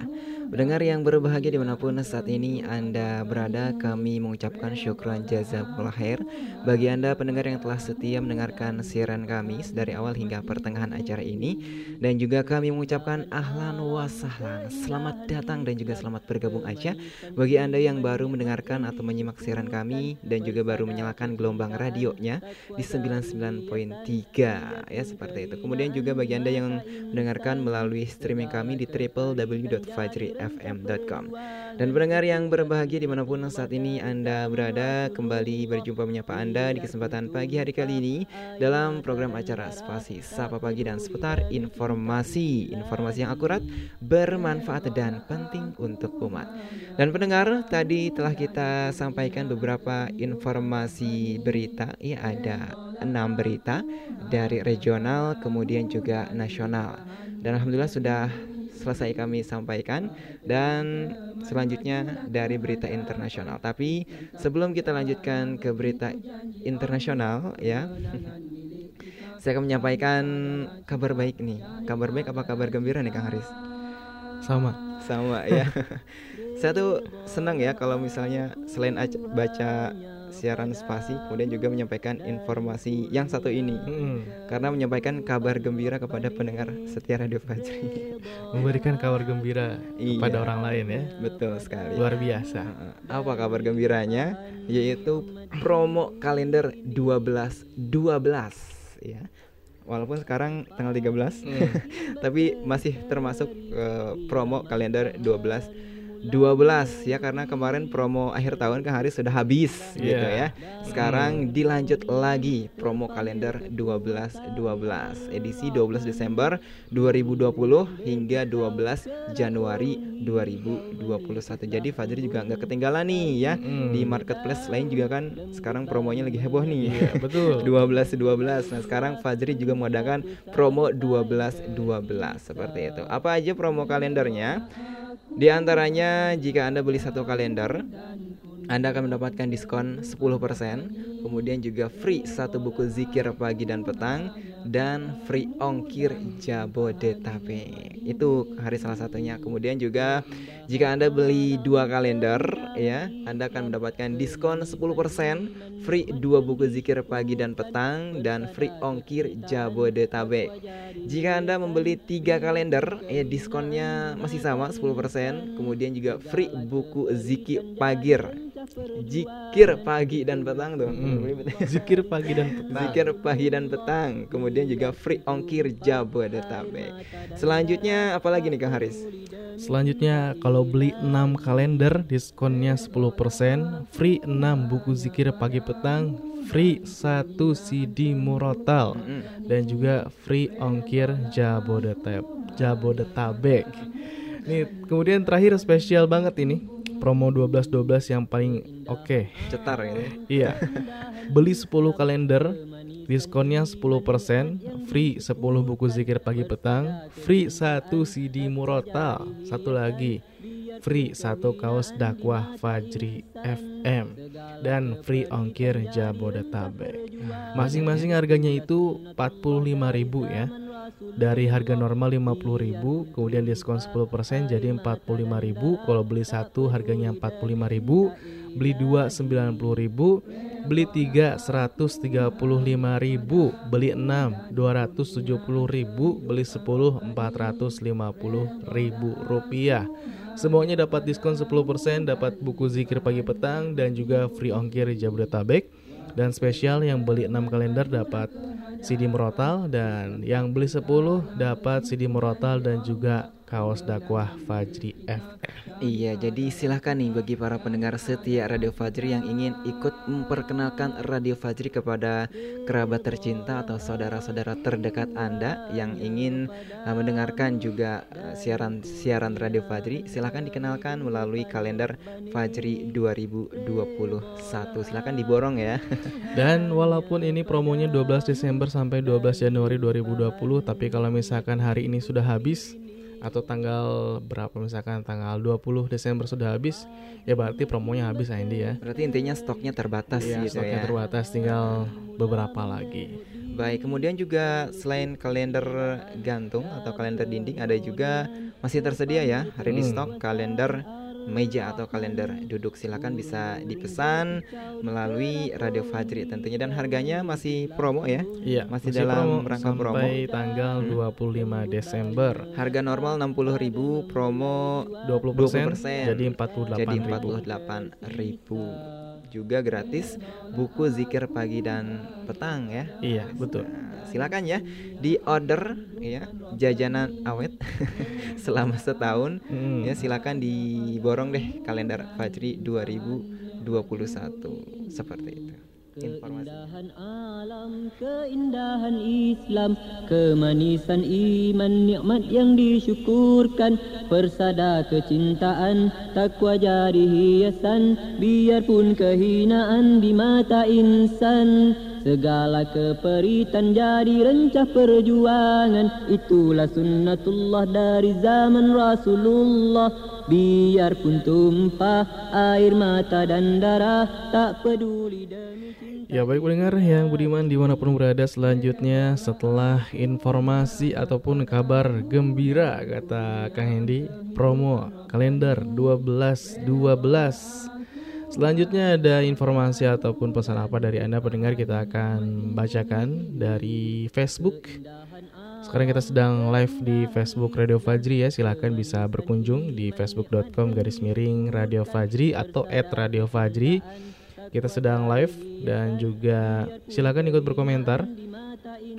Pendengar yang berbahagia di mana pun saat ini Anda berada Kami mengucapkan syukran jazakumullah khair Bagi Anda pendengar yang telah setia mendengarkan siaran kami Dari awal hingga pertengahan acara ini. Dan juga kami mengucapkan ahlan wa sahlan. Selamat datang dan juga selamat bergabung aja Bagi Anda yang baru mendengarkan atau menyimak siaran kami Dan juga baru menyalakan gelombang radionya Di 99.3 Ya seperti itu. Kemudian juga bagi Anda yang mendengarkan melalui streaming kami di www.fajrifm.com Dan pendengar yang berbahagia di mana pun saat ini Anda berada Kembali berjumpa menyapa Anda di kesempatan pagi hari kali ini Dalam program acara Spasi Sapa Pagi dan seputar informasi. Informasi yang akurat, bermanfaat dan penting untuk umat. Dan pendengar tadi telah kita sampaikan beberapa informasi berita Ya ada enam berita dari regional kemudian juga nasional dan alhamdulillah sudah selesai kami sampaikan dan selanjutnya dari berita internasional. Tapi sebelum kita lanjutkan ke berita internasional ya. Saya akan menyampaikan kabar baik nih. Kabar baik apa kabar gembira nih Kang Haris?
Sama.
Sama ya. Saya tuh senang ya kalau misalnya selain baca siaran spasi kemudian juga menyampaikan informasi yang satu ini. Hmm. karena menyampaikan kabar gembira kepada pendengar setia Radio Fajri.
Memberikan kabar gembira iya, kepada orang lain ya.
Betul sekali.
Luar biasa.
Apa kabar gembiranya? Yaitu promo kalender 12 12 ya. Walaupun sekarang tanggal 13 hmm. tapi masih termasuk uh, promo kalender 12 12 ya karena kemarin promo akhir tahun kan hari sudah habis yeah. gitu ya. Sekarang hmm. dilanjut lagi promo kalender 12 12 edisi 12 Desember 2020 hingga 12 Januari 2021. Jadi Fajri juga nggak ketinggalan nih ya hmm. di marketplace lain juga kan sekarang promonya lagi heboh nih.
Yeah, betul.
12 12. Nah, sekarang Fajri juga mengadakan promo 12 12 seperti itu. Apa aja promo kalendernya? Di antaranya jika Anda beli satu kalender anda akan mendapatkan diskon 10% Kemudian juga free satu buku zikir pagi dan petang Dan free ongkir Jabodetabek Itu hari salah satunya Kemudian juga jika Anda beli dua kalender ya Anda akan mendapatkan diskon 10% Free dua buku zikir pagi dan petang Dan free ongkir Jabodetabek Jika Anda membeli tiga kalender ya Diskonnya masih sama 10% Kemudian juga free buku zikir pagir Zikir pagi dan petang tuh. Hmm.
Zikir pagi dan petang.
Zikir pagi dan petang. Kemudian juga free ongkir Jabodetabek. Selanjutnya apalagi nih Kang Haris?
Selanjutnya kalau beli 6 kalender diskonnya 10%, free 6 buku zikir pagi petang, free 1 CD murotal mm dan juga free ongkir Jabodetabek. Jabodetabek. Nih, kemudian terakhir spesial banget ini promo 12-12 yang paling oke. Okay.
Cetar ini.
iya. Beli 10 kalender, diskonnya 10%, free 10 buku zikir pagi petang, free 1 CD murotal, satu lagi free satu kaos dakwah Fajri FM dan free ongkir Jabodetabek. Masing-masing harganya itu 45.000 ya dari harga normal 50.000 kemudian diskon 10% jadi 45.000 kalau beli satu harganya 45.000 beli dua 90.000 beli tiga 135.000 beli enam 270.000 beli 10 450.000 rupiah. Semuanya dapat diskon 10%, dapat buku zikir pagi petang dan juga free ongkir Jabodetabek Dan spesial yang beli 6 kalender dapat CD merotal dan yang beli 10 dapat CD merotal dan juga kaos dakwah Fajri FM.
Iya, jadi silahkan nih bagi para pendengar setia Radio Fajri yang ingin ikut memperkenalkan Radio Fajri kepada kerabat tercinta atau saudara-saudara terdekat Anda yang ingin uh, mendengarkan juga uh, siaran siaran Radio Fajri, silahkan dikenalkan melalui kalender Fajri 2021. Silahkan diborong ya.
Dan walaupun ini promonya 12 Desember sampai 12 Januari 2020, tapi kalau misalkan hari ini sudah habis atau tanggal berapa misalkan tanggal 20 Desember sudah habis, ya berarti promonya habis Andi ya.
Berarti intinya stoknya terbatas
Iya,
gitu
stoknya
ya.
terbatas tinggal beberapa lagi.
Baik, kemudian juga selain kalender gantung atau kalender dinding ada juga masih tersedia ya ready
Hmm.
stock kalender meja atau kalender duduk silakan bisa dipesan melalui Radio Fajri tentunya dan harganya masih promo ya.
Iya,
masih,
masih
dalam
promo
rangka promo.
sampai tanggal 25 Desember.
Harga normal 60.000, promo
20%,
20%,
jadi 48.000.
Jadi 48.000. Juga gratis buku zikir pagi dan petang ya.
Iya, betul.
Nah, silakan ya di order ya jajanan awet selama setahun
Hmm.
ya silakan diborong deh kalender Fajri 2021 seperti itu.
Keindahan alam, keindahan Islam, kemanisan iman, nikmat yang disyukurkan, persada kecintaan, takwa jadi hiasan, biarpun kehinaan di mata insan. Segala keperitan jadi rencah perjuangan Itulah sunnatullah dari zaman Rasulullah Biarpun tumpah air mata dan darah Tak peduli demi
Ya baik pendengar yang budiman di mana pun berada selanjutnya setelah informasi ataupun kabar gembira kata Kang Hendi promo kalender 12 12 Selanjutnya ada informasi ataupun pesan apa dari Anda pendengar? Kita akan bacakan dari Facebook sekarang kita sedang live di Facebook Radio Fajri ya Silahkan bisa berkunjung di facebook.com garis miring Radio Fajri atau at Radio Fajri kita sedang live dan juga silakan ikut berkomentar.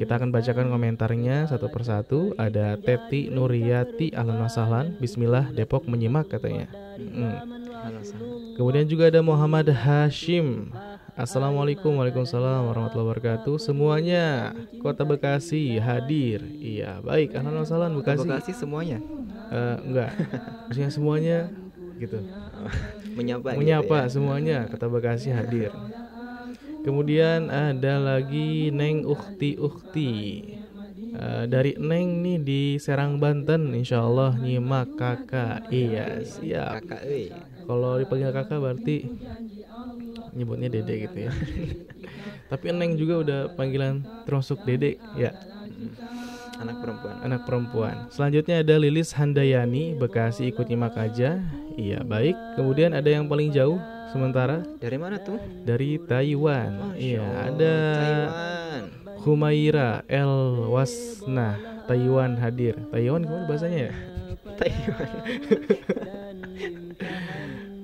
Kita akan bacakan komentarnya satu persatu. Ada Teti Nuriyati Ahlan Wasahlan Bismillah Depok menyimak katanya. Hmm. Kemudian juga ada Muhammad Hashim. Assalamualaikum Waalaikumsalam warahmatullahi wabarakatuh. Semuanya Kota Bekasi hadir. Iya baik. Ahlan wasahlan Bekasi.
Bekasi semuanya?
Eh, Enggak. Maksudnya semuanya gitu.
Menyapa gitu
menyapa
ya.
semuanya kota Bekasi hadir. Kemudian ada lagi Neng Ukti Ukti Eh, dari Neng nih di Serang Banten, Insya Allah nyimak kakak. Iya siap. Kalau dipanggil kakak berarti nyebutnya dede gitu ya. Tapi Neng juga udah panggilan termasuk dede ya.
Anak perempuan.
Anak perempuan. Selanjutnya ada Lilis Handayani, Bekasi ikut nyimak aja. Iya, baik. Kemudian ada yang paling jauh sementara
Dari mana tuh?
dari Taiwan.
Masya
iya, ada
Taiwan.
Humaira El Wasna, Taiwan hadir. Taiwan gimana bahasanya ya?
Taiwan.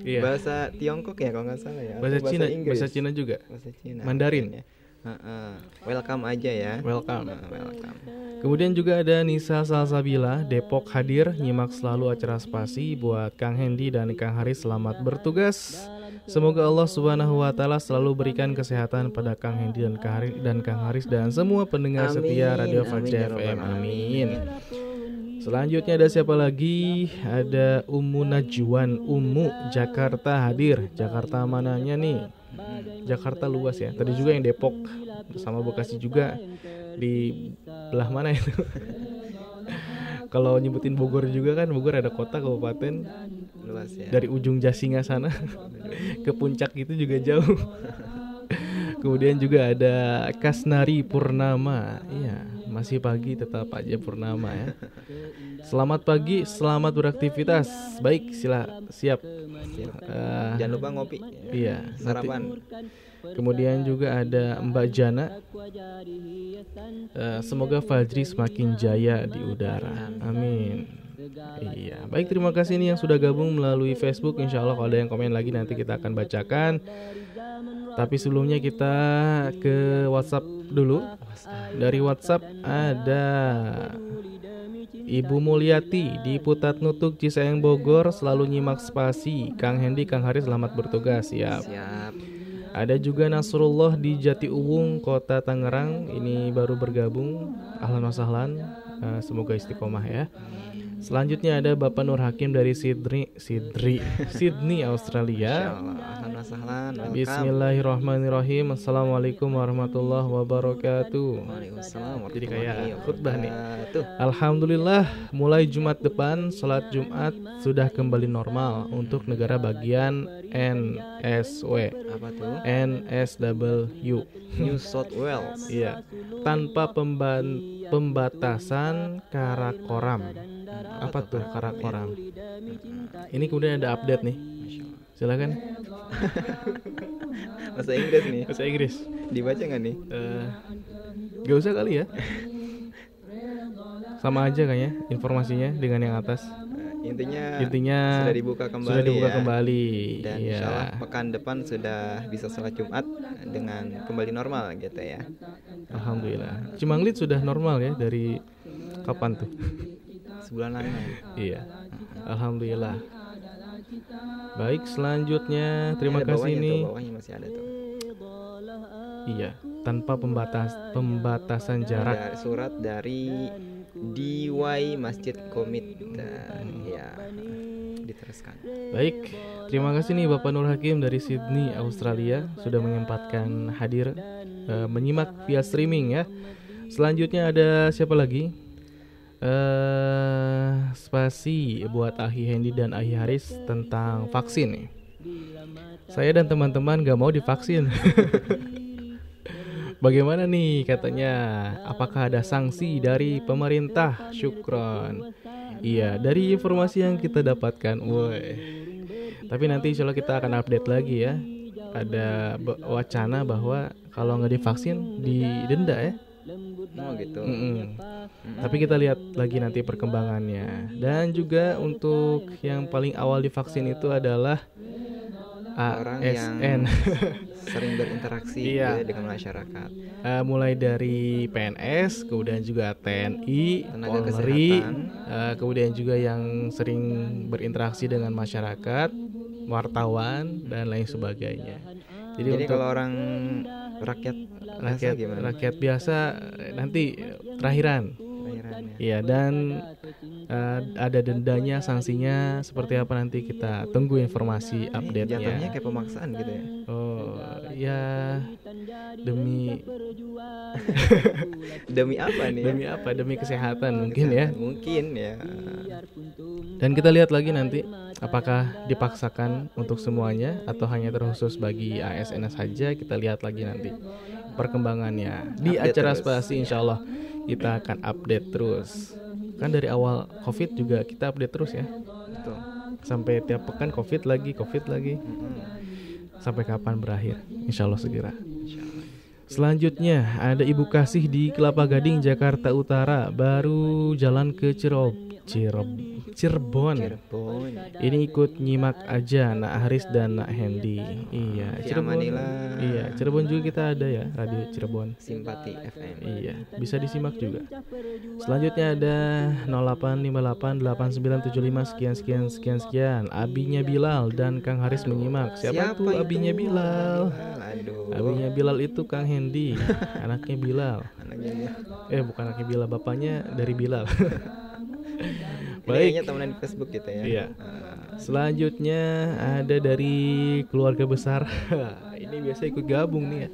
Iya.
Bahasa Tiongkok ya kalau nggak salah ya. atau
Bahasa Cina,
Inggris?
bahasa Cina juga.
Bahasa Cina.
Mandarin.
mungkin Heeh. Welcome aja ya.
Welcome.
Nah, welcome.
Kemudian juga ada Nisa Salsabila, Depok hadir, nyimak selalu acara spasi buat Kang Hendy dan Kang Haris selamat bertugas. Semoga Allah Subhanahu wa taala selalu berikan kesehatan pada Kang Hendy dan Kang Haris dan Kang Haris dan semua pendengar setia
Amin,
Radio
amin,
Fajri
ya
FM. Amin. Selanjutnya ada siapa lagi? Ada Ummu Najwan Ummu Jakarta hadir. Jakarta mananya nih? Jakarta luas ya. Tadi juga yang Depok sama Bekasi juga di belah mana itu? Kalau nyebutin Bogor juga kan Bogor ada kota kabupaten
Luas ya.
dari ujung Jasinga sana ke puncak itu juga jauh. Kemudian juga ada Kasnari Purnama. Iya, masih pagi tetap aja Purnama ya. Selamat pagi, selamat beraktivitas. Baik, sila siap. Eh,
Jangan lupa ngopi.
Iya,
Sarapan.
Kemudian juga ada Mbak Jana. Eh, semoga Fajri semakin jaya di udara. Amin. Iya, baik terima kasih nih yang sudah gabung melalui Facebook. Insya Allah kalau ada yang komen lagi nanti kita akan bacakan. Tapi sebelumnya kita ke WhatsApp dulu. Dari WhatsApp ada Ibu Mulyati di Putat Nutuk Cisayang Bogor selalu nyimak spasi. Kang Hendi, Kang Haris selamat bertugas. Siap.
Siap.
Ada juga Nasrullah di Jati Uwung, Kota Tangerang. Ini baru bergabung. Ahlan sahlan. Eh, semoga istiqomah ya. Selanjutnya ada Bapak Nur Hakim dari Sydney, Sydney, Sydney Australia. Bismillahirrahmanirrahim. Assalamualaikum warahmatullahi wabarakatuh. Jadi kayak khutbah nih. Alhamdulillah, mulai Jumat depan salat Jumat sudah kembali normal untuk negara bagian NSW.
Apa tuh?
NSW.
New South Wales.
Iya. Tanpa pemban- pembatasan karakoram. Apa tuh karakoram? Ini kemudian ada update nih. Silakan.
Bahasa Inggris nih.
Bahasa Inggris.
Dibaca nggak nih?
Eh, gak usah kali ya. Sama aja kayaknya informasinya dengan yang atas.
Intinya,
Intinya
sudah dibuka kembali.
Sudah dibuka
ya.
kembali.
Dan
Iya.
insya Allah pekan depan sudah bisa sholat Jumat dengan kembali normal gitu ya.
Alhamdulillah. Cimanglit sudah normal ya dari kapan tuh?
Sebulan lalu.
iya. Alhamdulillah. Baik, selanjutnya terima
Ini ada
kasih nih.
Tuh, masih ada tuh.
Iya, tanpa pembatas pembatasan jarak.
Ada surat dari DY Masjid Komit dan ya diteruskan.
Baik, terima kasih nih Bapak Nur Hakim dari Sydney, Australia sudah menyempatkan hadir eh, menyimak via streaming ya. Selanjutnya ada siapa lagi? Eh, spasi buat Ahi Hendy dan Ahi Haris tentang vaksin nih. Saya dan teman-teman gak mau divaksin. Bagaimana nih katanya? Apakah ada sanksi dari pemerintah? Syukron. Iya, dari informasi yang kita dapatkan, woi. Tapi nanti insya Allah kita akan update lagi ya. Ada wacana bahwa kalau nggak divaksin didenda ya.
Oh gitu.
Mm-mm. Tapi kita lihat lagi nanti perkembangannya. Dan juga untuk yang paling awal divaksin itu adalah
Orang yang
ASN.
sering berinteraksi
Iya.
gitu ya dengan masyarakat.
Eh, mulai dari PNS, kemudian juga TNI,
Tenaga
Polri,
kesehatan.
eh, kemudian juga yang sering berinteraksi dengan masyarakat, wartawan dan lain sebagainya. Jadi,
Jadi, kalau orang rakyat
rakyat
biasa gimana?
rakyat biasa nanti eh, terakhiran.
Terakhirannya.
Iya dan eh, ada dendanya, sanksinya seperti apa nanti kita tunggu informasi update-nya.
jatuhnya kayak pemaksaan gitu ya.
Oh, ya demi
Demi apa nih? ya?
demi apa? Demi kesehatan mungkin ya.
Mungkin ya.
Dan kita lihat lagi nanti apakah dipaksakan untuk semuanya atau hanya terkhusus bagi ASN saja. Kita lihat lagi nanti perkembangannya di
Update
acara
terus.
spasi Insya Allah kita akan update terus. Kan dari awal COVID juga kita update terus ya.
Betul.
Sampai tiap pekan COVID lagi, COVID lagi. Sampai kapan berakhir? Insya Allah segera. Selanjutnya ada Ibu Kasih di Kelapa Gading, Jakarta Utara, baru jalan ke Cirob, Cirob, Cirebon.
Cirebon.
Ini ikut nyimak aja Nak Haris dan Nak Hendy. Iya,
Fi
Cirebon. Iya, Cirebon juga kita ada ya, Radio Cirebon.
Simpati FM.
Iya, bisa disimak juga. Selanjutnya ada 08588975 sekian sekian sekian sekian. Abinya Bilal dan Kang Haris menyimak. Siapa,
Siapa
tuh
itu?
abinya Bilal?
Aduh.
Abinya Bilal itu Kang Hendy, anaknya Bilal.
Anaknya dia.
Eh bukan anaknya Bilal, bapaknya dari Bilal.
Ini
Baik.
kayaknya temenan di Facebook gitu ya.
Iya. Selanjutnya ada dari keluarga besar. Ini biasa ikut gabung nih ya.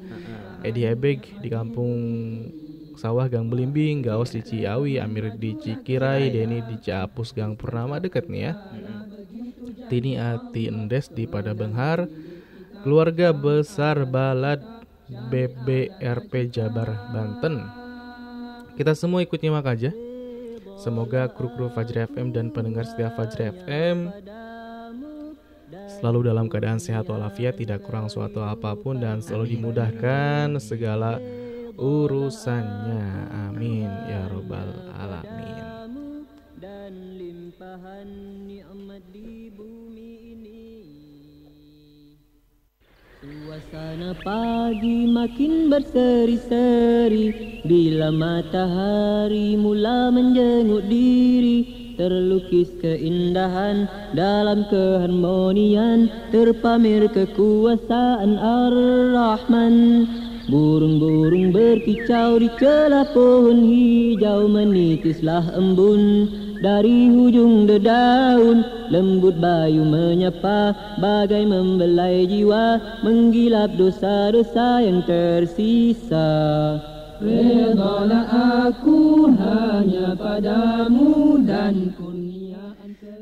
Edi Ebeg di kampung Sawah Gang Belimbing, Gaos di Ciawi, Amir di Cikirai, Denny di Ciapus Gang Purnama deket nih ya. Tini Ati Endes di Padabenghar, keluarga besar Balad BBRP Jabar Banten. Kita semua ikut nyimak aja. Semoga kru-kru Fajri FM dan pendengar setia Fajri FM selalu dalam keadaan sehat walafiat, tidak kurang suatu apa pun dan selalu dimudahkan segala urusannya. Amin ya robbal alamin.
dan limpahan nikmat di bumi Karena pagi makin berseri-seri. Bila matahari mula menjenguk diri Terlukis keindahan dalam keharmonian Terpamer kekuasaan Ar-Rahman. Burung-burung berkicau di celah pohon hijau Menitislah embun dari hujung dedaun Lembut bayu menyapa bagai membelai jiwa Menggilap dosa-dosa yang tersisa.
Redalah aku hanya padamu dan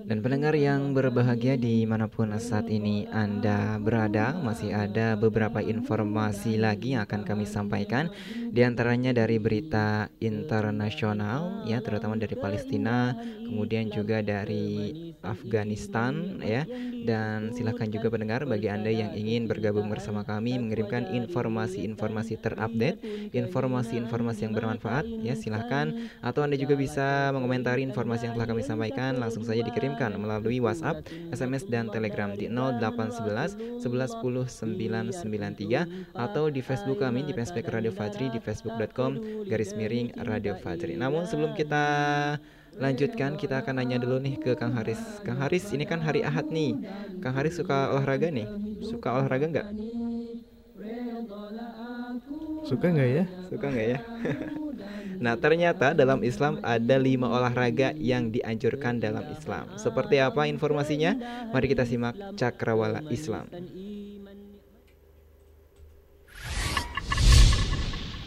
Dan pendengar yang berbahagia di mana pun saat ini Anda berada Masih ada beberapa informasi lagi yang akan kami sampaikan. Di antaranya dari berita internasional ya Terutama dari Palestina Kemudian juga dari Afghanistan ya. Dan silahkan juga pendengar bagi Anda yang ingin bergabung bersama kami Mengirimkan informasi-informasi terupdate Informasi-informasi yang bermanfaat ya silahkan Atau Anda juga bisa mengomentari informasi yang telah kami sampaikan Langsung saja dikirim kirimkan melalui WhatsApp, SMS dan Telegram di 0811 11 10 993 atau di Facebook kami di Facebook Radio Fajri di facebook.com garis miring Radio Fajri. Namun sebelum kita lanjutkan kita akan nanya dulu nih ke Kang Haris. Kang Haris ini kan hari Ahad nih. Kang Haris suka olahraga nih? Suka olahraga nggak?
Suka nggak ya?
Suka nggak ya? Nah, ternyata dalam Islam ada lima olahraga yang dianjurkan dalam Islam. Seperti apa informasinya? Mari kita simak Cakrawala Islam.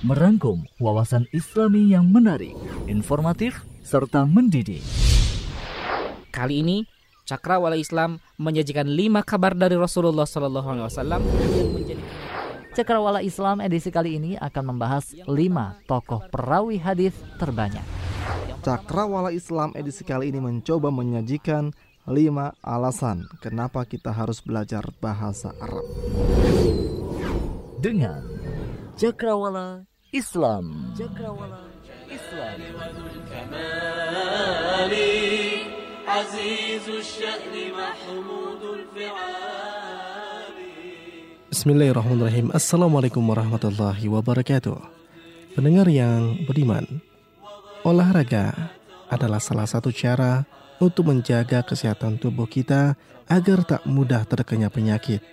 Merangkum wawasan Islami yang menarik, informatif, serta mendidik.
Kali ini Cakrawala Islam menyajikan lima kabar dari Rasulullah SAW yang menjadi
Cakrawala Islam edisi kali ini akan membahas lima tokoh perawi hadis terbanyak.
Cakrawala Islam edisi kali ini mencoba menyajikan lima alasan kenapa kita harus belajar bahasa Arab.
Dengan Cakrawala Islam. Cakrawala Islam.
Bismillahirrahmanirrahim Assalamualaikum warahmatullahi wabarakatuh Pendengar yang beriman Olahraga adalah salah satu cara untuk menjaga kesehatan tubuh kita agar tak mudah terkena penyakit.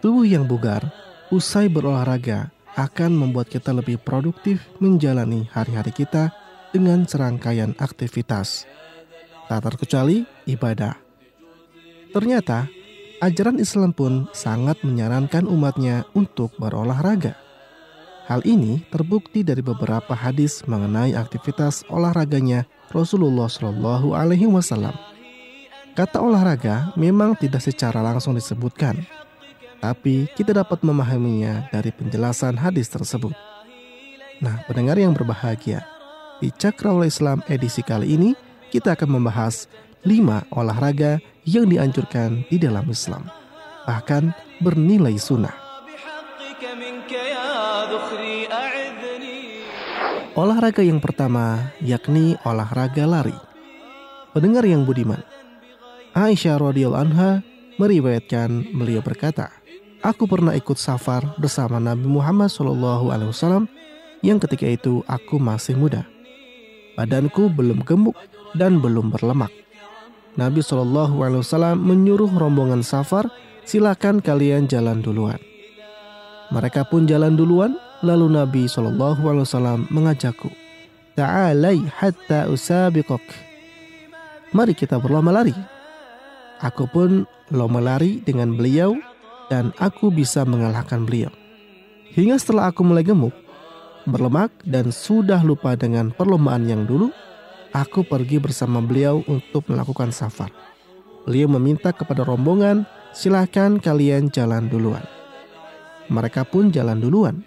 Tubuh yang bugar usai berolahraga akan membuat kita lebih produktif menjalani hari-hari kita dengan serangkaian aktivitas. Tak terkecuali ibadah. Ternyata ajaran Islam pun sangat menyarankan umatnya untuk berolahraga. Hal ini terbukti dari beberapa hadis mengenai aktivitas olahraganya Rasulullah Shallallahu Alaihi Wasallam. Kata olahraga memang tidak secara langsung disebutkan, tapi kita dapat memahaminya dari penjelasan hadis tersebut. Nah, pendengar yang berbahagia, di Cakrawala Islam edisi kali ini kita akan membahas 5 olahraga yang dianjurkan di dalam Islam, bahkan bernilai sunnah. Olahraga yang pertama yakni olahraga lari. Pendengar yang budiman, Aisyah radhiyallahu anha meriwayatkan beliau berkata, Aku pernah ikut safar bersama Nabi Muhammad SAW yang ketika itu aku masih muda. Badanku belum gemuk dan belum berlemak. Nabi SAW menyuruh rombongan safar, silakan kalian jalan duluan. Mereka pun jalan duluan, lalu Nabi SAW mengajakku, Ta'alai hatta usabiqok. Mari kita berlomba lari. Aku pun lomba lari dengan beliau dan aku bisa mengalahkan beliau. Hingga setelah aku mulai gemuk, berlemak dan sudah lupa dengan perlombaan yang dulu, aku pergi bersama beliau untuk melakukan safar. Beliau meminta kepada rombongan, silahkan kalian jalan duluan. Mereka pun jalan duluan.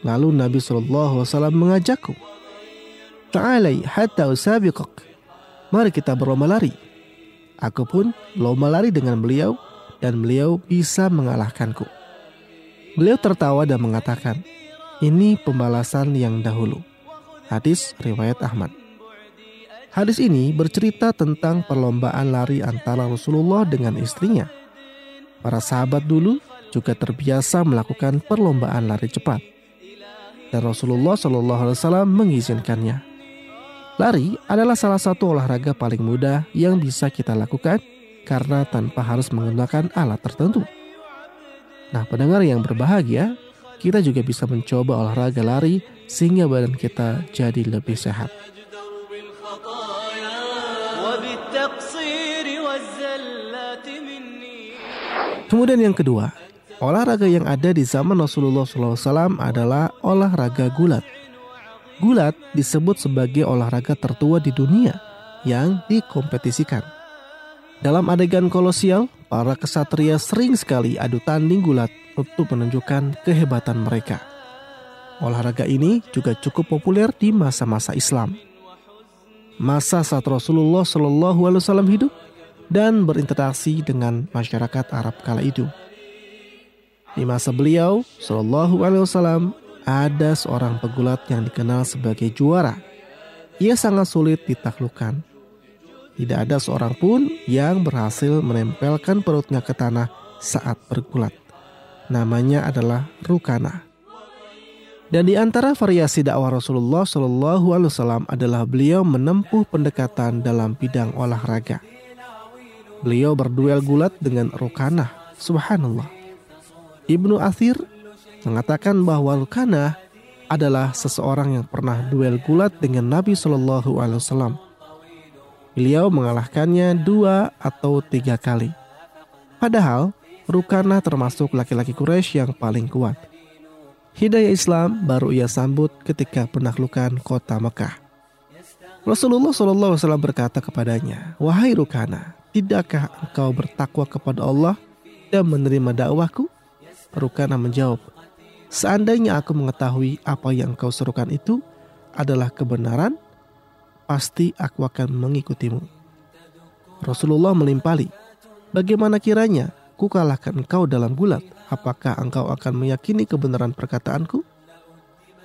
Lalu Nabi SAW mengajakku. Ta'alai hatta usabiqak. Mari kita berlomba lari. Aku pun lomba lari dengan beliau dan beliau bisa mengalahkanku. Beliau tertawa dan mengatakan, ini pembalasan yang dahulu. Hadis riwayat Ahmad. Hadis ini bercerita tentang perlombaan lari antara Rasulullah dengan istrinya. Para sahabat dulu juga terbiasa melakukan perlombaan lari cepat. Dan Rasulullah Shallallahu Alaihi Wasallam mengizinkannya. Lari adalah salah satu olahraga paling mudah yang bisa kita lakukan karena tanpa harus menggunakan alat tertentu. Nah, pendengar yang berbahagia, kita juga bisa mencoba olahraga lari sehingga badan kita jadi lebih sehat. Kemudian yang kedua, olahraga yang ada di zaman Rasulullah SAW adalah olahraga gulat. Gulat disebut sebagai olahraga tertua di dunia yang dikompetisikan. Dalam adegan kolosial, para kesatria sering sekali adu tanding gulat untuk menunjukkan kehebatan mereka. Olahraga ini juga cukup populer di masa-masa Islam. Masa saat Rasulullah Shallallahu Alaihi Wasallam hidup dan berinteraksi dengan masyarakat Arab kala itu. Di masa beliau, Shallallahu Alaihi Wasallam, ada seorang pegulat yang dikenal sebagai juara. Ia sangat sulit ditaklukkan. Tidak ada seorang pun yang berhasil menempelkan perutnya ke tanah saat bergulat. Namanya adalah Rukana. Dan di antara variasi dakwah Rasulullah Shallallahu Alaihi Wasallam adalah beliau menempuh pendekatan dalam bidang olahraga. Beliau berduel gulat dengan Rukanah. Subhanallah. Ibnu Athir mengatakan bahwa Rukanah adalah seseorang yang pernah duel gulat dengan Nabi Shallallahu Alaihi Wasallam. Beliau mengalahkannya dua atau tiga kali. Padahal Rukanah termasuk laki-laki Quraisy yang paling kuat. Hidayah Islam baru ia sambut ketika penaklukan kota Mekah. Rasulullah SAW berkata kepadanya, Wahai Rukana, tidakkah engkau bertakwa kepada Allah dan menerima dakwahku? Rukana menjawab, Seandainya aku mengetahui apa yang engkau serukan itu adalah kebenaran, pasti aku akan mengikutimu. Rasulullah melimpali, Bagaimana kiranya ku kalahkan engkau dalam gulat? apakah engkau akan meyakini kebenaran perkataanku?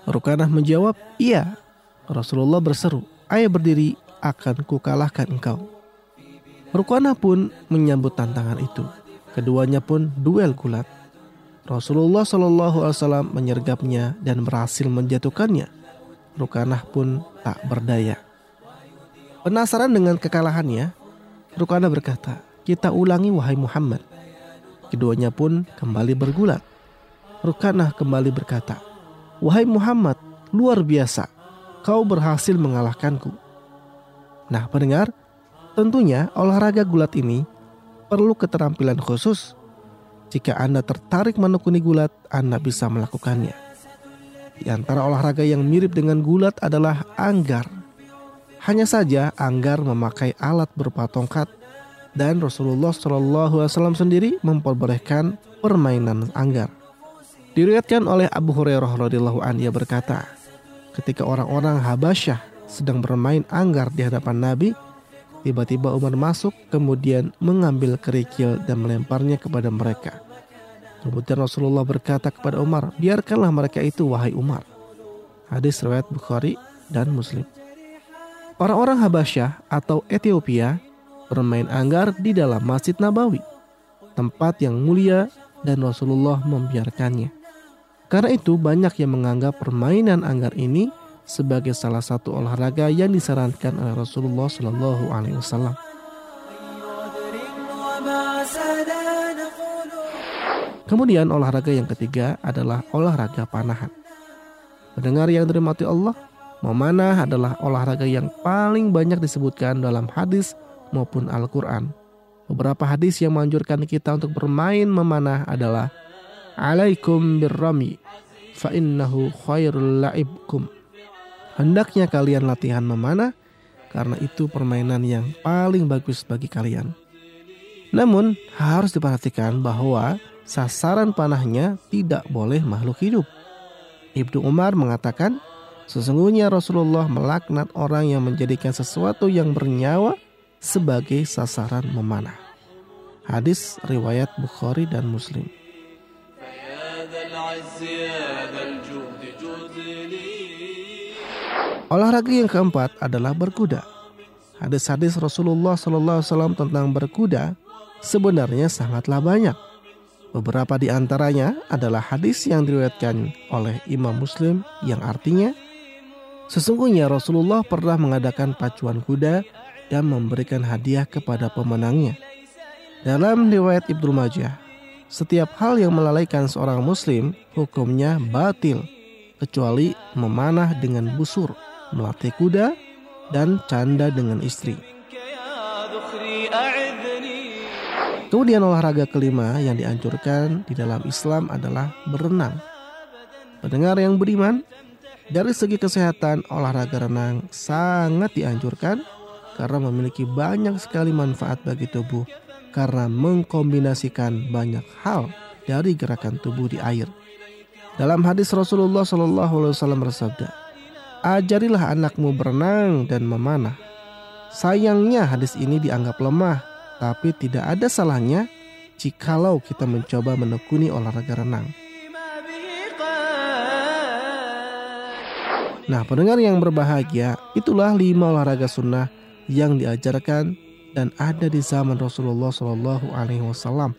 Rukanah menjawab, iya. Rasulullah berseru, ayo berdiri, akan ku kalahkan engkau. Rukanah pun menyambut tantangan itu. Keduanya pun duel gulat. Rasulullah Shallallahu Alaihi Wasallam menyergapnya dan berhasil menjatuhkannya. Rukanah pun tak berdaya. Penasaran dengan kekalahannya, Rukanah berkata, kita ulangi wahai Muhammad. Keduanya pun kembali bergulat. Rukanah kembali berkata, Wahai Muhammad, luar biasa, kau berhasil mengalahkanku. Nah pendengar, tentunya olahraga gulat ini perlu keterampilan khusus. Jika Anda tertarik menekuni gulat, Anda bisa melakukannya. Di antara olahraga yang mirip dengan gulat adalah anggar. Hanya saja anggar memakai alat berupa tongkat dan Rasulullah Shallallahu Alaihi Wasallam sendiri memperbolehkan permainan anggar. Diriwayatkan oleh Abu Hurairah radhiyallahu an ia berkata, ketika orang-orang Habasyah sedang bermain anggar di hadapan Nabi, tiba-tiba Umar masuk kemudian mengambil kerikil dan melemparnya kepada mereka. Kemudian Rasulullah berkata kepada Umar, biarkanlah mereka itu wahai Umar. Hadis riwayat Bukhari dan Muslim. Orang-orang Habasyah atau Ethiopia bermain anggar di dalam Masjid Nabawi, tempat yang mulia dan Rasulullah membiarkannya. Karena itu banyak yang menganggap permainan anggar ini sebagai salah satu olahraga yang disarankan oleh Rasulullah Shallallahu Alaihi Wasallam. Kemudian olahraga yang ketiga adalah olahraga panahan. Pendengar yang dirahmati Allah, memanah adalah olahraga yang paling banyak disebutkan dalam hadis maupun Al-Quran. Beberapa hadis yang menganjurkan kita untuk bermain memanah adalah Alaikum birrami fa innahu khairul la'ibkum. Hendaknya kalian latihan memanah karena itu permainan yang paling bagus bagi kalian. Namun harus diperhatikan bahwa sasaran panahnya tidak boleh makhluk hidup. Ibnu Umar mengatakan, sesungguhnya Rasulullah melaknat orang yang menjadikan sesuatu yang bernyawa sebagai sasaran memanah. Hadis riwayat Bukhari dan Muslim. Olahraga yang keempat adalah berkuda. Hadis-hadis Rasulullah SAW tentang berkuda sebenarnya sangatlah banyak. Beberapa di antaranya adalah hadis yang diriwayatkan oleh Imam Muslim yang artinya Sesungguhnya Rasulullah pernah mengadakan pacuan kuda dan memberikan hadiah kepada pemenangnya. Dalam riwayat Ibnu Majah, setiap hal yang melalaikan seorang muslim hukumnya batil kecuali memanah dengan busur, melatih kuda, dan canda dengan istri. Kemudian olahraga kelima yang dianjurkan di dalam Islam adalah berenang. Pendengar yang beriman, dari segi kesehatan olahraga renang sangat dianjurkan karena memiliki banyak sekali manfaat bagi tubuh karena mengkombinasikan banyak hal dari gerakan tubuh di air. Dalam hadis Rasulullah Shallallahu Alaihi Wasallam bersabda, ajarilah anakmu berenang dan memanah. Sayangnya hadis ini dianggap lemah, tapi tidak ada salahnya jikalau kita mencoba menekuni olahraga renang. Nah, pendengar yang berbahagia, itulah lima olahraga sunnah yang diajarkan dan ada di zaman Rasulullah Shallallahu Alaihi Wasallam.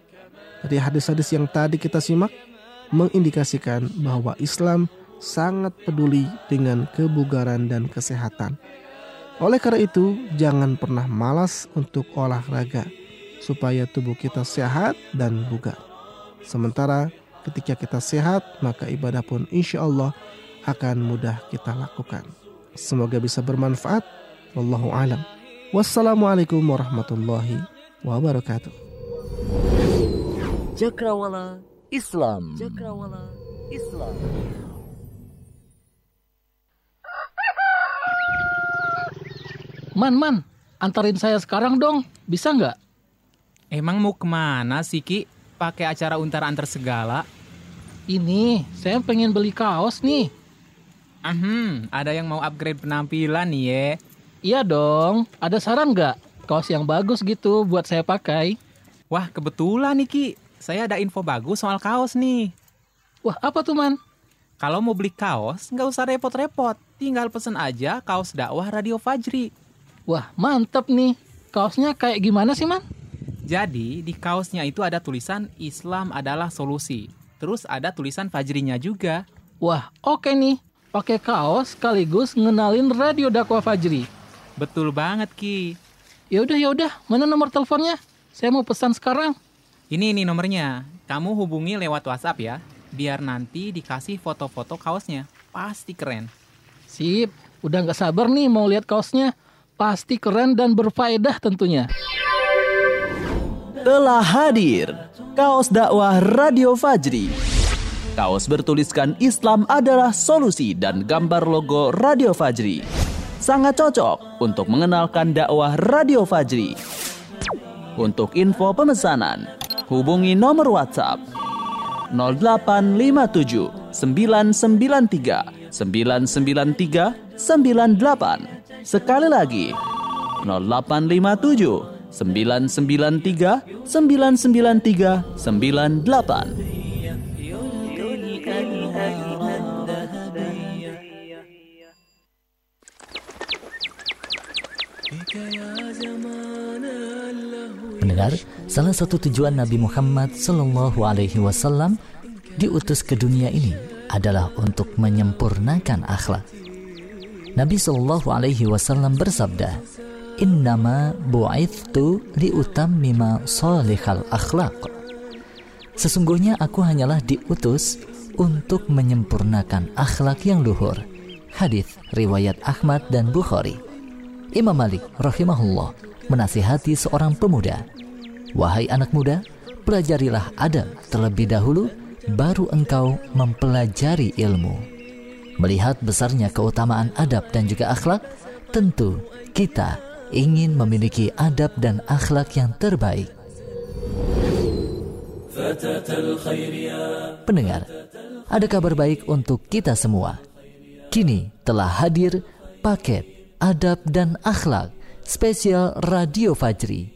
Dari hadis-hadis yang tadi kita simak mengindikasikan bahwa Islam sangat peduli dengan kebugaran dan kesehatan. Oleh karena itu, jangan pernah malas untuk olahraga supaya tubuh kita sehat dan bugar. Sementara ketika kita sehat, maka ibadah pun insya Allah akan mudah kita lakukan. Semoga bisa bermanfaat. Wallahu alam. Wassalamualaikum warahmatullahi wabarakatuh.
Cakrawala Islam. Cakrawala Islam.
Man, man, antarin saya sekarang dong. Bisa nggak?
Emang mau ke mana sih Ki? Pakai acara untar antar segala?
Ini, saya pengen beli kaos nih.
Hmm, ada yang mau upgrade penampilan nih ya.
Iya dong, ada saran nggak? Kaos yang bagus gitu buat saya pakai.
Wah, kebetulan nih Ki. Saya ada info bagus soal kaos nih.
Wah, apa tuh man?
Kalau mau beli kaos, nggak usah repot-repot. Tinggal pesen aja kaos dakwah Radio Fajri.
Wah, mantep nih. Kaosnya kayak gimana sih, Man?
Jadi, di kaosnya itu ada tulisan Islam adalah solusi. Terus ada tulisan Fajrinya juga.
Wah, oke nih. Pakai kaos sekaligus ngenalin Radio Dakwah Fajri.
Betul banget, Ki.
Ya udah, ya udah. Mana nomor teleponnya? Saya mau pesan sekarang.
Ini nih nomornya. Kamu hubungi lewat WhatsApp ya. Biar nanti dikasih foto-foto kaosnya. Pasti keren.
Sip, udah nggak sabar nih mau lihat kaosnya. Pasti keren dan berfaedah tentunya.
Telah hadir kaos dakwah Radio Fajri. Kaos bertuliskan Islam adalah solusi dan gambar logo Radio Fajri. Sangat cocok untuk mengenalkan dakwah Radio Fajri. Untuk info pemesanan, hubungi nomor WhatsApp 0857 993 993 98. Sekali lagi 0857 993 993 98.
Pendengar, salah satu tujuan Nabi Muhammad Sallallahu Alaihi Wasallam diutus ke dunia ini adalah untuk menyempurnakan akhlak. Nabi Sallallahu Alaihi Wasallam bersabda, Innama bu'ithtu liutammima salihal akhlak. Sesungguhnya aku hanyalah diutus untuk menyempurnakan akhlak yang luhur. Hadis riwayat Ahmad dan Bukhari. Imam Malik rahimahullah menasihati seorang pemuda, "Wahai anak muda, pelajarilah adab terlebih dahulu, baru engkau mempelajari ilmu." Melihat besarnya keutamaan adab dan juga akhlak, tentu kita ingin memiliki adab dan akhlak yang terbaik. Pendengar, ada kabar baik untuk kita semua. Kini telah hadir paket adab dan akhlak spesial Radio Fajri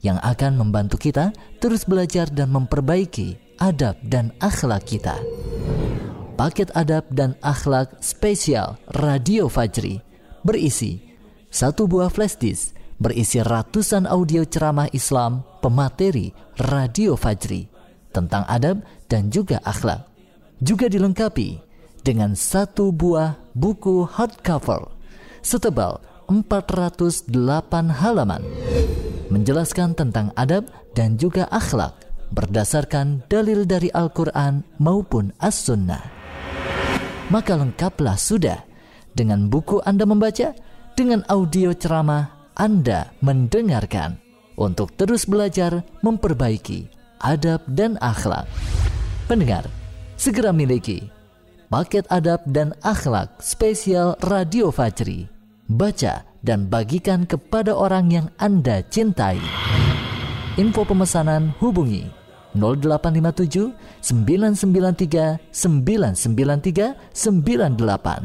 yang akan membantu kita terus belajar dan memperbaiki adab dan akhlak kita. Paket adab dan akhlak spesial Radio Fajri berisi satu buah flash disk berisi ratusan audio ceramah Islam pemateri Radio Fajri tentang adab dan juga akhlak. Juga dilengkapi dengan satu buah buku hardcover setebal 408 halaman menjelaskan tentang adab dan juga akhlak berdasarkan dalil dari Al-Quran maupun As-Sunnah. Maka lengkaplah sudah dengan buku Anda membaca, dengan audio ceramah Anda mendengarkan untuk terus belajar memperbaiki adab dan akhlak. Pendengar, segera miliki paket adab dan akhlak spesial Radio Fajri. Baca dan bagikan kepada orang yang Anda cintai. Info pemesanan hubungi 0857 993 993 98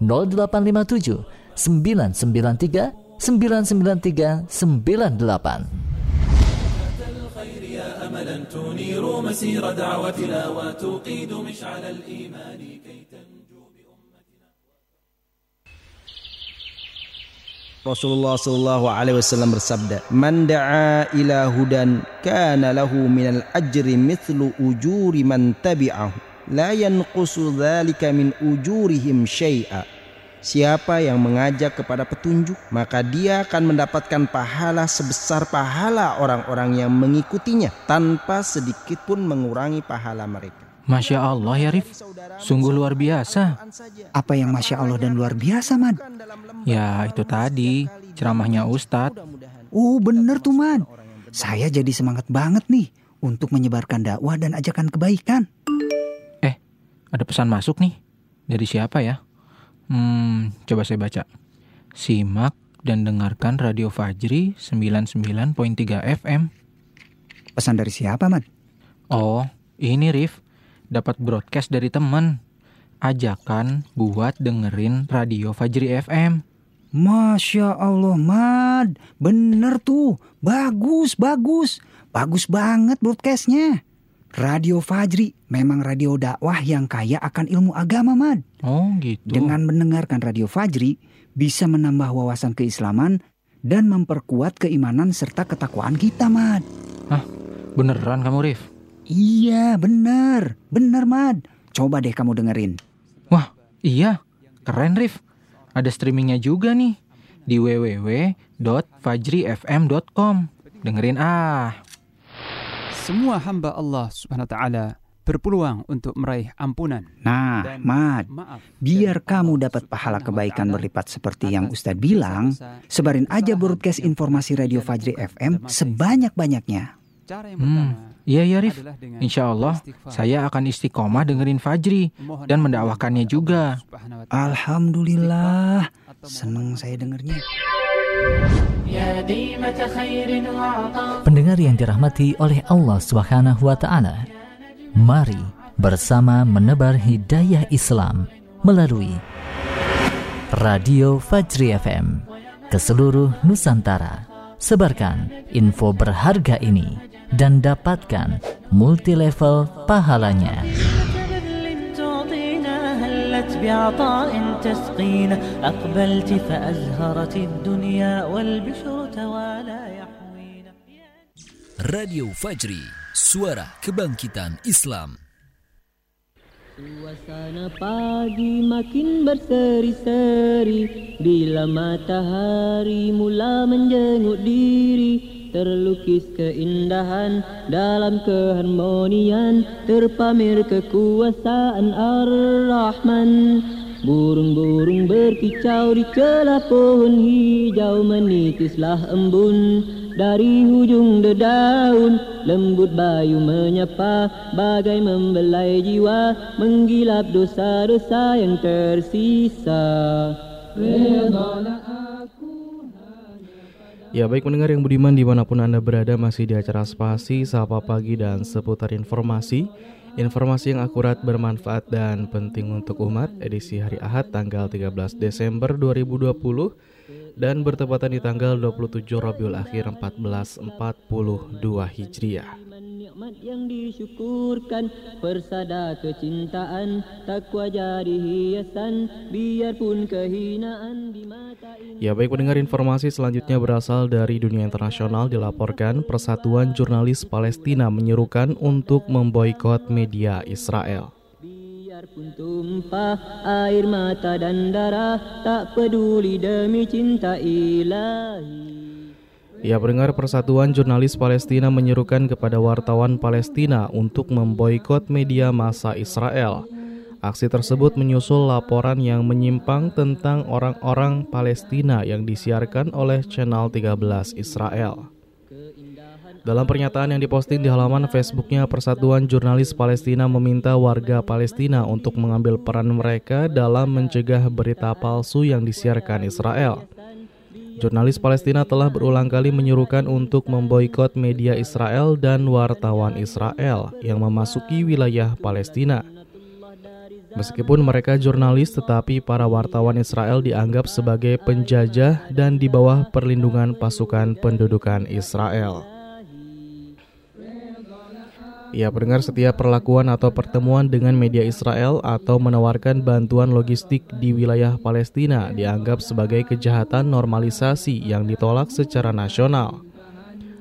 0857 993 993 98
أملا تنير مسير دعوتنا وتوقيد مشعل الإيمان كي
Rasulullah Shallallahu Alaihi Wasallam bersabda, "Man da'a ila hudan kana lahu minal ajri mithlu ujuri man tabi'ahu, la yanqusu dzalika min ujurihim syai'a." Siapa yang mengajak kepada petunjuk, maka dia akan mendapatkan pahala sebesar pahala orang-orang yang mengikutinya tanpa sedikit pun mengurangi pahala mereka.
Masya Allah ya Rif, sungguh luar biasa.
Apa yang Masya Allah dan luar biasa, Mad?
Ya itu tadi, ceramahnya Ustadz.
Oh bener tuh, Mad. Saya jadi semangat banget nih untuk menyebarkan dakwah dan ajakan kebaikan.
Eh, ada pesan masuk nih. Dari siapa ya? Hmm, coba saya baca. Simak dan dengarkan Radio Fajri 99.3 FM.
Pesan dari siapa, Mad?
Oh, ini Rif dapat broadcast dari teman. Ajakan buat dengerin radio Fajri FM.
Masya Allah, Mad. Bener tuh. Bagus, bagus. Bagus banget broadcastnya. Radio Fajri memang radio dakwah yang kaya akan ilmu agama, Mad.
Oh, gitu.
Dengan mendengarkan Radio Fajri, bisa menambah wawasan keislaman dan memperkuat keimanan serta ketakwaan kita, Mad.
Hah? Beneran kamu, Rif?
Iya, benar. Benar, Mad. Coba deh kamu dengerin.
Wah, iya. Keren, Rif. Ada streamingnya juga nih. Di www.fajrifm.com. Dengerin ah.
Semua hamba Allah subhanahu wa ta'ala berpeluang untuk meraih ampunan.
Nah, Mad, biar kamu dapat pahala kebaikan berlipat seperti yang Ustadz bilang, sebarin aja broadcast informasi Radio Fajri FM sebanyak-banyaknya.
Hmm, Iya ya Rif, insya Allah saya akan istiqomah dengerin Fajri dan mendakwahkannya juga.
Alhamdulillah, senang saya dengernya.
Pendengar yang dirahmati oleh Allah Subhanahu wa taala, mari bersama menebar hidayah Islam melalui Radio Fajri FM ke seluruh Nusantara. Sebarkan info berharga ini dan dapatkan multilevel pahalanya.
Radio Fajri, suara kebangkitan Islam.
Suasana pagi makin berseri-seri Bila matahari mula menjenguk diri Terlukis keindahan dalam keharmonian Terpamer kekuasaan Ar-Rahman. Burung-burung berkicau di celah pohon hijau Menitislah embun. Dari hujung dedaun Lembut bayu menyapa bagai membelai jiwa Menggilap dosa-dosa yang tersisa. Redalah
Ya baik mendengar yang budiman di mana pun Anda berada masih di acara Spasi, Sapa Pagi dan seputar informasi. Informasi yang akurat, bermanfaat dan penting untuk umat. Edisi hari Ahad tanggal 13 Desember 2020 dan bertepatan di tanggal 27 Rabiul Akhir 1442 Hijriah.
nikmat yang disyukurkan persada kecintaan takwa jadi hiasan biarpun kehinaan di mata ini
Ya baik pendengar informasi selanjutnya berasal dari dunia internasional dilaporkan Persatuan Jurnalis Palestina menyerukan untuk memboikot media Israel.
Biarpun tumpah air mata dan darah tak peduli demi cinta ilahi
Ya pendengar Persatuan Jurnalis Palestina menyerukan kepada wartawan Palestina untuk memboikot media massa Israel. Aksi tersebut menyusul laporan yang menyimpang tentang orang-orang Palestina yang disiarkan oleh Channel 13 Israel. Dalam pernyataan yang diposting di halaman Facebooknya, Persatuan Jurnalis Palestina meminta warga Palestina untuk mengambil peran mereka dalam mencegah berita palsu yang disiarkan Israel. Jurnalis Palestina telah berulang kali menyuruhkan untuk memboikot media Israel dan wartawan Israel yang memasuki wilayah Palestina. Meskipun mereka jurnalis, tetapi para wartawan Israel dianggap sebagai penjajah dan di bawah perlindungan pasukan pendudukan Israel. Ia mendengar setiap perlakuan atau pertemuan dengan media Israel atau menawarkan bantuan logistik di wilayah Palestina dianggap sebagai kejahatan normalisasi yang ditolak secara nasional.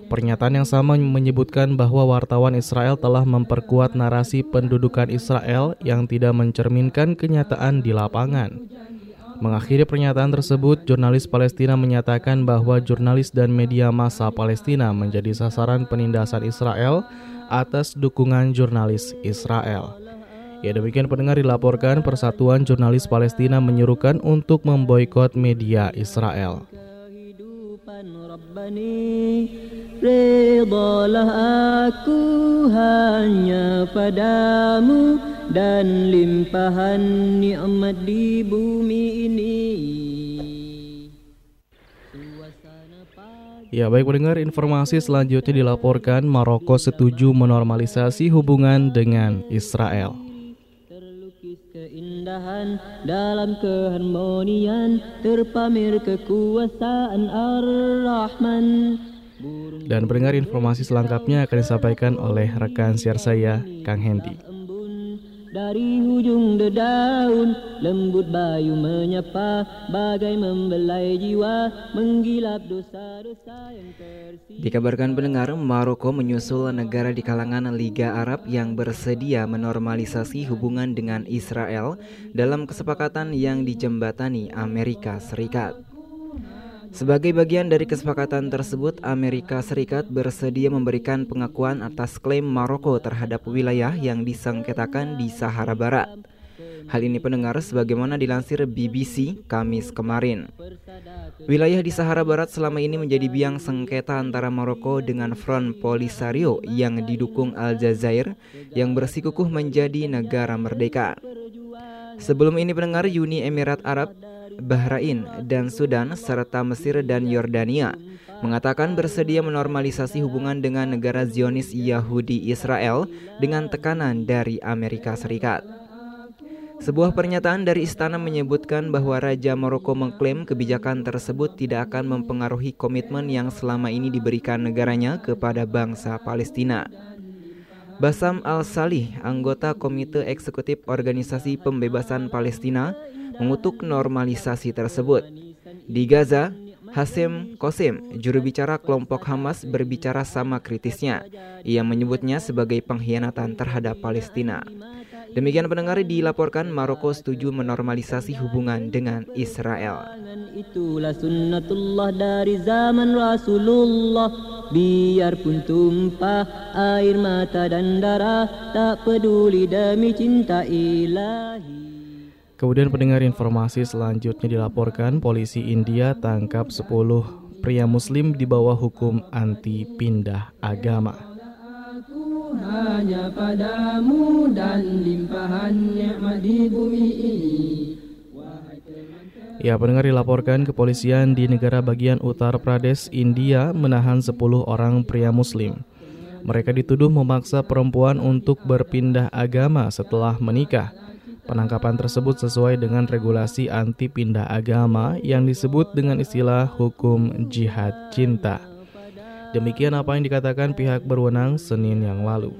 Pernyataan yang sama menyebutkan bahwa wartawan Israel telah memperkuat narasi pendudukan Israel yang tidak mencerminkan kenyataan di lapangan. Mengakhiri pernyataan tersebut, jurnalis Palestina menyatakan bahwa jurnalis dan media massa Palestina menjadi sasaran penindasan Israel atas dukungan jurnalis Israel. Ya demikian pendengar dilaporkan Persatuan Jurnalis Palestina menyuruhkan untuk memboikot media Israel.
Redalah aku hanya padamu Dan limpahan nikmat di bumi ini
Ya baik pendengar informasi selanjutnya dilaporkan Maroko setuju menormalisasi hubungan dengan Israel.
keindahan dalam keharmonian terpamer kekuasaan Ar-Rahman
Dan pendengar informasi selengkapnya akan disampaikan oleh rekan siar saya Kang Hendi.
Dari hujung dedaun lembut bayu menyapa bagai membelai jiwa menggilap dosa-dosa yang tersisa
Dikabarkan pendengar, Maroko menyusul negara di kalangan Liga Arab yang bersedia menormalisasi hubungan dengan Israel dalam kesepakatan yang dijembatani Amerika Serikat. Sebagai bagian dari kesepakatan tersebut, Amerika Serikat bersedia memberikan pengakuan atas klaim Maroko terhadap wilayah yang disengketakan di Sahara Barat. Hal ini pendengar sebagaimana dilansir BBC Kamis kemarin. Wilayah di Sahara Barat selama ini menjadi biang sengketa antara Maroko dengan Front Polisario yang didukung Aljazair yang bersikukuh menjadi negara merdeka. Sebelum ini pendengar Uni Emirat Arab, Bahrain, dan Sudan serta Mesir dan Yordania mengatakan bersedia menormalisasi hubungan dengan negara Zionis Yahudi Israel dengan tekanan dari Amerika Serikat. Sebuah pernyataan dari istana menyebutkan bahwa Raja Maroko mengklaim kebijakan tersebut tidak akan mempengaruhi komitmen yang selama ini diberikan negaranya kepada bangsa Palestina. Basam Al-Salih, anggota Komite Eksekutif Organisasi Pembebasan Palestina, mengutuk normalisasi tersebut. Di Gaza, Hasim Kosim, juru bicara kelompok Hamas berbicara sama kritisnya. Ia menyebutnya sebagai pengkhianatan terhadap Palestina. Demikian pendengar dilaporkan Maroko setuju menormalisasi hubungan dengan Israel.
Itulah sunnatullah dari zaman Rasulullah Biarpun tumpah air mata dan darah Tak peduli demi cinta ilahi
Kemudian pendengar informasi selanjutnya dilaporkan polisi India tangkap 10 pria muslim di bawah hukum anti pindah agama.
hanya padamu dan limpahan nikmat di bumi ini
Ya, pendengar dilaporkan kepolisian di negara bagian Uttar Pradesh, India menahan 10 orang pria muslim. Mereka dituduh memaksa perempuan untuk berpindah agama setelah menikah. Penangkapan tersebut sesuai dengan regulasi anti pindah agama yang disebut dengan istilah hukum jihad cinta. Demikian apa yang dikatakan pihak berwenang Senin yang lalu.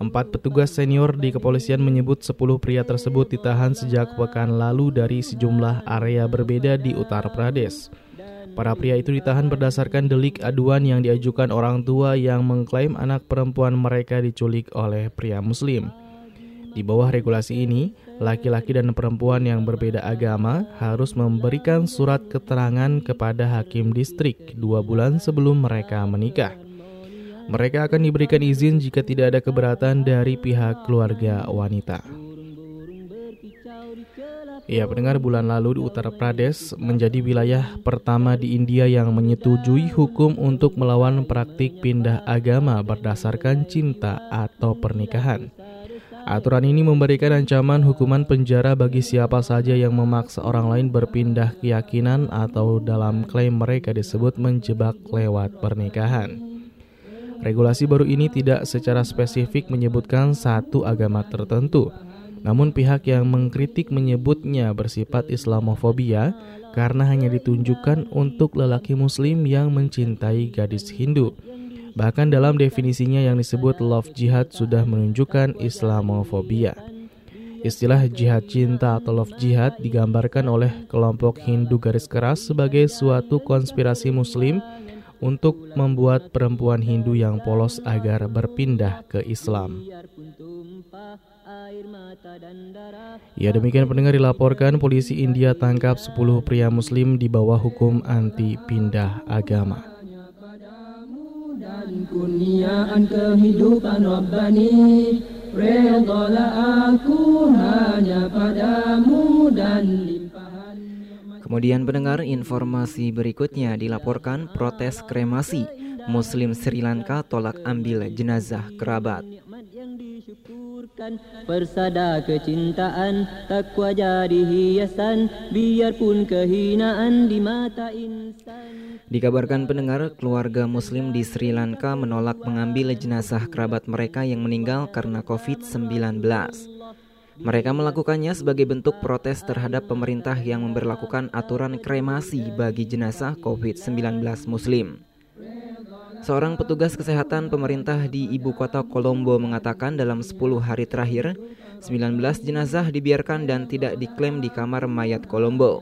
Empat petugas senior di kepolisian menyebut 10 pria tersebut ditahan sejak pekan lalu dari sejumlah area berbeda di Uttar Pradesh. Para pria itu ditahan berdasarkan delik aduan yang diajukan orang tua yang mengklaim anak perempuan mereka diculik oleh pria muslim. Di bawah regulasi ini, laki-laki dan perempuan yang berbeda agama harus memberikan surat keterangan kepada hakim distrik dua bulan sebelum mereka menikah. Mereka akan diberikan izin jika tidak ada keberatan dari pihak keluarga wanita. Ya, pendengar bulan lalu di Uttar Pradesh menjadi wilayah pertama di India yang menyetujui hukum untuk melawan praktik pindah agama berdasarkan cinta atau pernikahan. Aturan ini memberikan ancaman hukuman penjara bagi siapa saja yang memaksa orang lain berpindah keyakinan atau dalam klaim mereka disebut menjebak lewat pernikahan. Regulasi baru ini tidak secara spesifik menyebutkan satu agama tertentu, namun pihak yang mengkritik menyebutnya bersifat Islamofobia karena hanya ditunjukkan untuk lelaki muslim yang mencintai gadis Hindu. Bahkan dalam definisinya yang disebut love jihad sudah menunjukkan Islamofobia. Istilah jihad cinta atau love jihad digambarkan oleh kelompok Hindu garis keras sebagai suatu konspirasi muslim untuk membuat perempuan Hindu yang polos agar berpindah ke Islam. Ya demikian pendengar dilaporkan polisi India tangkap 10 pria muslim di bawah hukum anti pindah agama
dan kurniaan kehidupan Rabbani Redalah aku hanya padamu dan
Kemudian pendengar informasi berikutnya dilaporkan protes kremasi. Muslim Sri Lanka tolak ambil jenazah kerabat
Persada kecintaan takwa jadi hiasan biarpun kehinaan di mata insan
Dikabarkan pendengar keluarga muslim di Sri Lanka menolak mengambil jenazah kerabat mereka yang meninggal karena COVID-19. Mereka melakukannya sebagai bentuk protes terhadap pemerintah yang memperlakukan aturan kremasi bagi jenazah COVID-19 muslim. Seorang petugas kesehatan pemerintah di ibu kota Kolombo mengatakan dalam 10 hari terakhir, 19 jenazah dibiarkan dan tidak diklaim di kamar mayat Kolombo.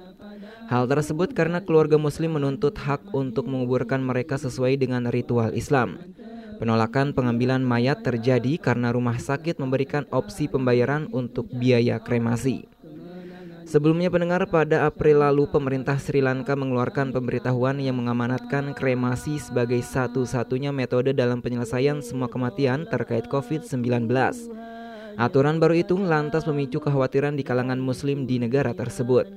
Hal tersebut karena keluarga muslim menuntut hak untuk menguburkan mereka sesuai dengan ritual Islam. Penolakan pengambilan mayat terjadi karena rumah sakit memberikan opsi pembayaran untuk biaya kremasi. Sebelumnya pendengar pada April lalu pemerintah Sri Lanka mengeluarkan pemberitahuan yang mengamanatkan kremasi sebagai satu-satunya metode dalam penyelesaian semua kematian terkait COVID-19. Aturan baru itu lantas memicu kekhawatiran di kalangan muslim di negara tersebut.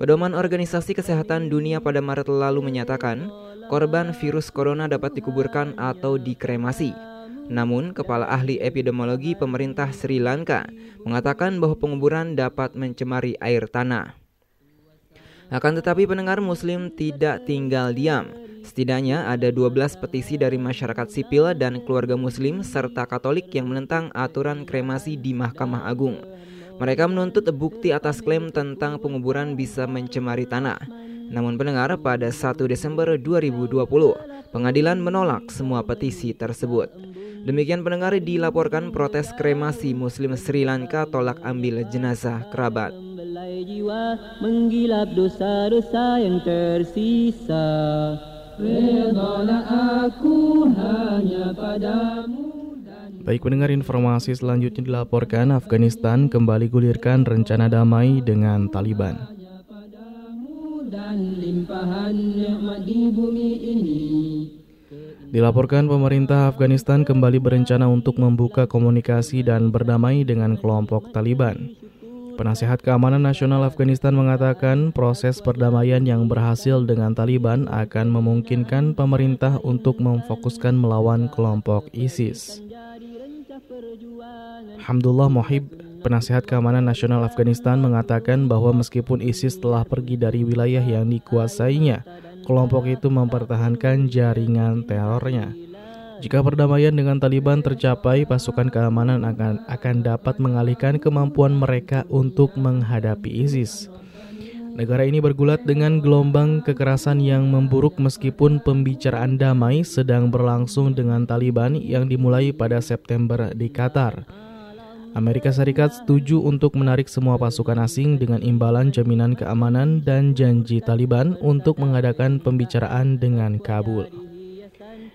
Pedoman Organisasi Kesehatan Dunia pada Maret lalu menyatakan korban virus corona dapat dikuburkan atau dikremasi. Namun, kepala ahli epidemiologi pemerintah Sri Lanka mengatakan bahwa penguburan dapat mencemari air tanah. Akan tetapi pendengar muslim tidak tinggal diam. Setidaknya ada 12 petisi dari masyarakat sipil dan keluarga muslim serta katolik yang menentang aturan kremasi di Mahkamah Agung. Mereka menuntut bukti atas klaim tentang penguburan bisa mencemari tanah. Namun pendengar pada 1 Desember 2020, pengadilan menolak semua petisi tersebut. Demikian pendengar dilaporkan protes kremasi Muslim Sri Lanka tolak ambil jenazah kerabat.
jiwa menggilap dosa-dosa yang tersisa.
Aku hanya padamu
Baik pendengar informasi selanjutnya dilaporkan Afghanistan kembali gulirkan rencana damai dengan Taliban. Dilaporkan pemerintah Afghanistan kembali berencana untuk membuka komunikasi dan berdamai dengan kelompok Taliban. Penasehat Keamanan Nasional Afghanistan mengatakan proses perdamaian yang berhasil dengan Taliban akan memungkinkan pemerintah untuk memfokuskan melawan kelompok ISIS. Hamdullah Mohib, penasihat keamanan nasional Afghanistan mengatakan bahwa meskipun ISIS telah pergi dari wilayah yang dikuasainya, kelompok itu mempertahankan jaringan terornya. Jika perdamaian dengan Taliban tercapai, pasukan keamanan akan akan dapat mengalihkan kemampuan mereka untuk menghadapi ISIS. Negara ini bergulat dengan gelombang kekerasan yang memburuk meskipun pembicaraan damai sedang berlangsung dengan Taliban yang dimulai pada September di Qatar. Amerika Serikat setuju untuk menarik semua pasukan asing dengan imbalan jaminan keamanan dan janji Taliban untuk mengadakan pembicaraan dengan Kabul.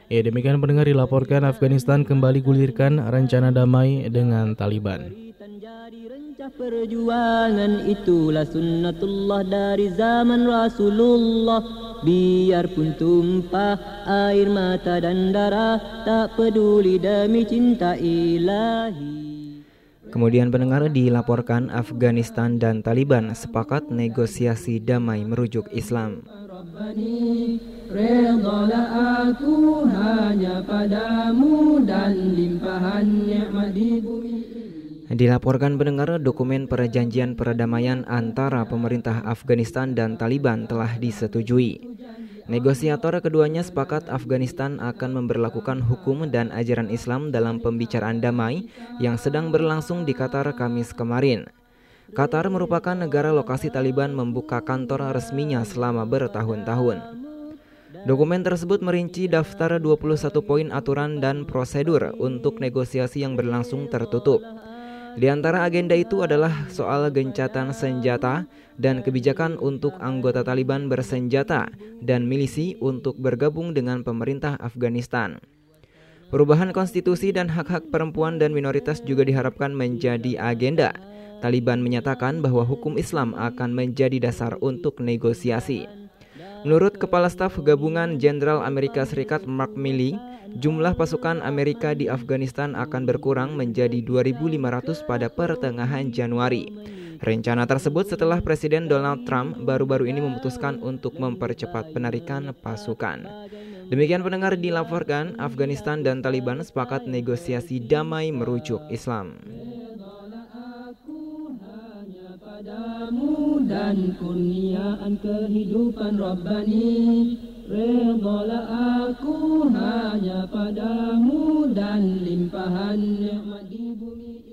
Ya demikian pendengar dilaporkan Afghanistan kembali gulirkan rencana damai dengan Taliban.
Perjuangan itulah sunnatullah dari zaman Rasulullah Biarpun tumpah air mata dan darah Tak peduli demi cinta ilahi
Kemudian pendengar dilaporkan Afghanistan dan Taliban sepakat negosiasi damai merujuk Islam. Dilaporkan pendengar dokumen perjanjian perdamaian antara pemerintah Afghanistan dan Taliban telah disetujui. Negosiator keduanya sepakat Afghanistan akan memperlakukan hukum dan ajaran Islam dalam pembicaraan damai yang sedang berlangsung di Qatar Kamis kemarin. Qatar merupakan negara lokasi Taliban membuka kantor resminya selama bertahun-tahun. Dokumen tersebut merinci daftar 21 poin aturan dan prosedur untuk negosiasi yang berlangsung tertutup. Di antara agenda itu adalah soal gencatan senjata dan kebijakan untuk anggota Taliban bersenjata dan milisi untuk bergabung dengan pemerintah Afghanistan. Perubahan konstitusi dan hak-hak perempuan dan minoritas juga diharapkan menjadi agenda. Taliban menyatakan bahwa hukum Islam akan menjadi dasar untuk negosiasi. Menurut Kepala Staf Gabungan Jenderal Amerika Serikat Mark Milley, jumlah pasukan Amerika di Afghanistan akan berkurang menjadi 2.500 pada pertengahan Januari. Rencana tersebut setelah Presiden Donald Trump baru-baru ini memutuskan untuk mempercepat penarikan pasukan. Demikian pendengar dilaporkan, Afghanistan dan Taliban sepakat negosiasi damai merujuk Islam
dan limpahan nikmat di bumi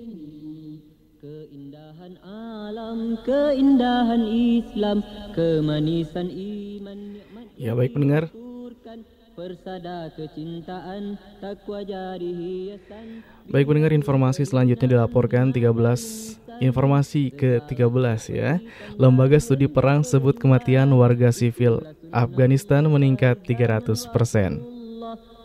Keindahan alam, keindahan Islam, kemanisan iman
Ya baik pendengar
Persada kecintaan takwa jadi hiasan
Baik pendengar informasi selanjutnya dilaporkan 13 informasi ke-13 ya. Lembaga Studi Perang sebut kematian warga sivil Afghanistan meningkat 300%.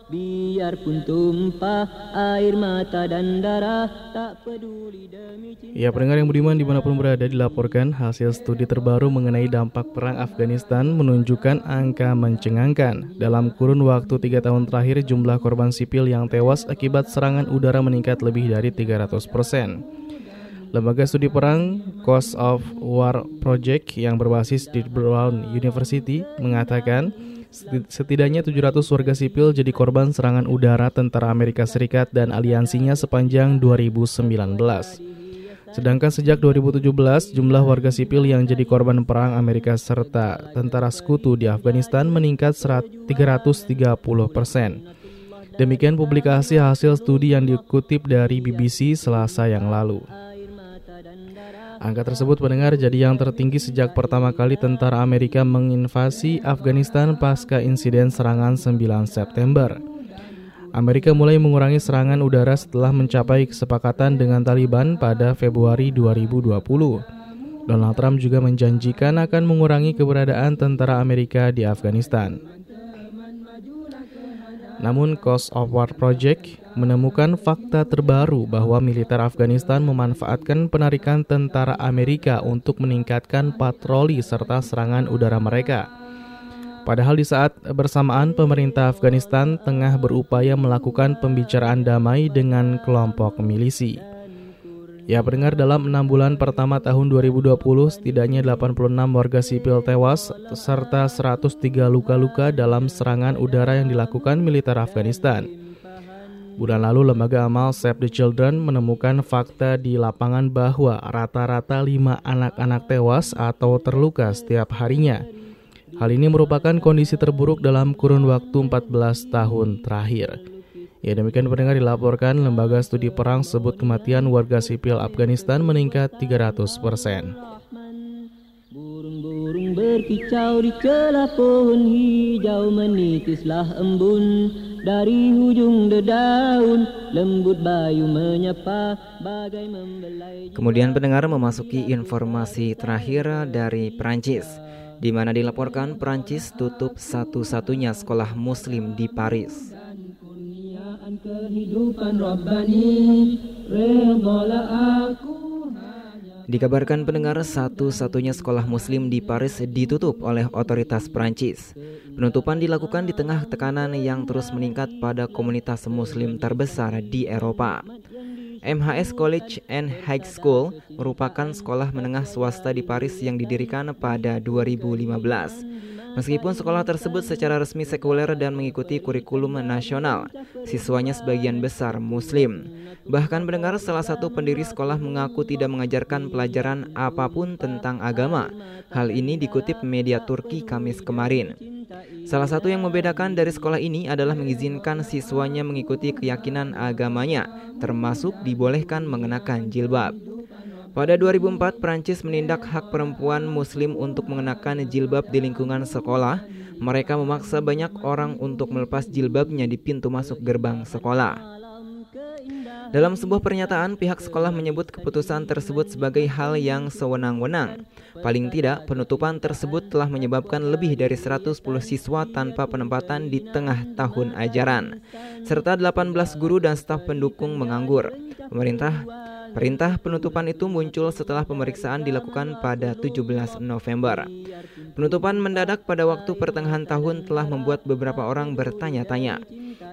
Biarpun tumpah air mata dan darah Tak peduli demi cinta
Ya pendengar yang budiman di mana pun berada dilaporkan hasil studi terbaru mengenai dampak perang Afghanistan menunjukkan angka mencengangkan. Dalam kurun waktu tiga tahun terakhir jumlah korban sipil yang tewas akibat serangan udara meningkat lebih dari 300 persen. Lembaga studi perang Cost of War Project yang berbasis di Brown University mengatakan setidaknya 700 warga sipil jadi korban serangan udara tentara Amerika Serikat dan aliansinya sepanjang 2019. Sedangkan sejak 2017, jumlah warga sipil yang jadi korban perang Amerika serta tentara sekutu di Afghanistan meningkat 330 persen. Demikian publikasi hasil studi yang dikutip dari BBC selasa yang lalu. Angka tersebut pendengar jadi yang tertinggi sejak pertama kali tentara Amerika menginvasi Afghanistan pasca insiden serangan 9 September. Amerika mulai mengurangi serangan udara setelah mencapai kesepakatan dengan Taliban pada Februari 2020. Donald Trump juga menjanjikan akan mengurangi keberadaan tentara Amerika di Afghanistan. Namun Cost of War Project menemukan fakta terbaru bahwa militer Afghanistan memanfaatkan penarikan tentara Amerika untuk meningkatkan patroli serta serangan udara mereka. Padahal di saat bersamaan pemerintah Afghanistan tengah berupaya melakukan pembicaraan damai dengan kelompok milisi. Ya pendengar dalam enam bulan pertama tahun 2020 setidaknya 86 warga sipil tewas serta 103 luka-luka dalam serangan udara yang dilakukan militer Afghanistan. Bulan lalu lembaga amal Save the Children menemukan fakta di lapangan bahwa rata-rata 5 anak-anak tewas atau terluka setiap harinya. Hal ini merupakan kondisi terburuk dalam kurun waktu 14 tahun terakhir. Ya demikian pendengar dilaporkan lembaga studi perang sebut kematian warga sipil Afghanistan meningkat 300 persen.
Berkicau di celah pohon hijau menitislah embun dari hujung dedaun lembut bayu menyapa bagai membelai
Kemudian pendengar memasuki informasi terakhir dari Prancis di mana dilaporkan Prancis tutup satu-satunya sekolah muslim di Paris.
kehidupan Rabbani aku
Dikabarkan pendengar satu-satunya sekolah muslim di Paris ditutup oleh otoritas Prancis. Penutupan dilakukan di tengah tekanan yang terus meningkat pada komunitas muslim terbesar di Eropa. MHS College and High School merupakan sekolah menengah swasta di Paris yang didirikan pada 2015. Meskipun sekolah tersebut secara resmi sekuler dan mengikuti kurikulum nasional, siswanya sebagian besar muslim. Bahkan mendengar salah satu pendiri sekolah mengaku tidak mengajarkan pelajaran apa pun tentang agama. Hal ini dikutip media Turki Kamis kemarin. Salah satu yang membedakan dari sekolah ini adalah mengizinkan siswanya mengikuti keyakinan agamanya, termasuk dibolehkan mengenakan jilbab. Pada 2004, Prancis menindak hak perempuan muslim untuk mengenakan jilbab di lingkungan sekolah. Mereka memaksa banyak orang untuk melepas jilbabnya di pintu masuk gerbang sekolah. Dalam sebuah pernyataan, pihak sekolah menyebut keputusan tersebut sebagai hal yang sewenang-wenang. Paling tidak, penutupan tersebut telah menyebabkan lebih dari 110 siswa tanpa penempatan di tengah tahun ajaran, serta 18 guru dan staf pendukung menganggur. Pemerintah Perintah penutupan itu muncul setelah pemeriksaan dilakukan pada 17 November. Penutupan mendadak pada waktu pertengahan tahun telah membuat beberapa orang bertanya-tanya.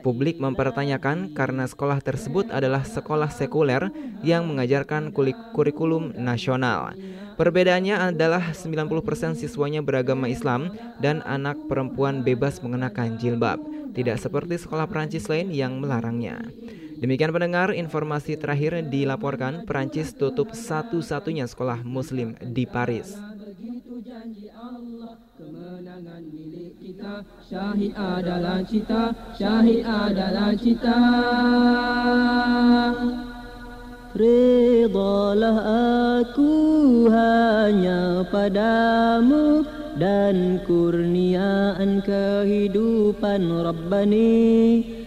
Publik mempertanyakan karena sekolah tersebut adalah sekolah sekuler yang mengajarkan kurikulum nasional. Perbedaannya adalah 90% siswanya beragama Islam dan anak perempuan bebas mengenakan jilbab, tidak seperti sekolah Prancis lain yang melarangnya. Demikian pendengar, informasi terakhir dilaporkan Perancis tutup satu-satunya sekolah muslim di Paris.
Syahid adalah cita Syahid adalah cita.
Redalah aku hanya padamu dan kurniaan kehidupan Rabbani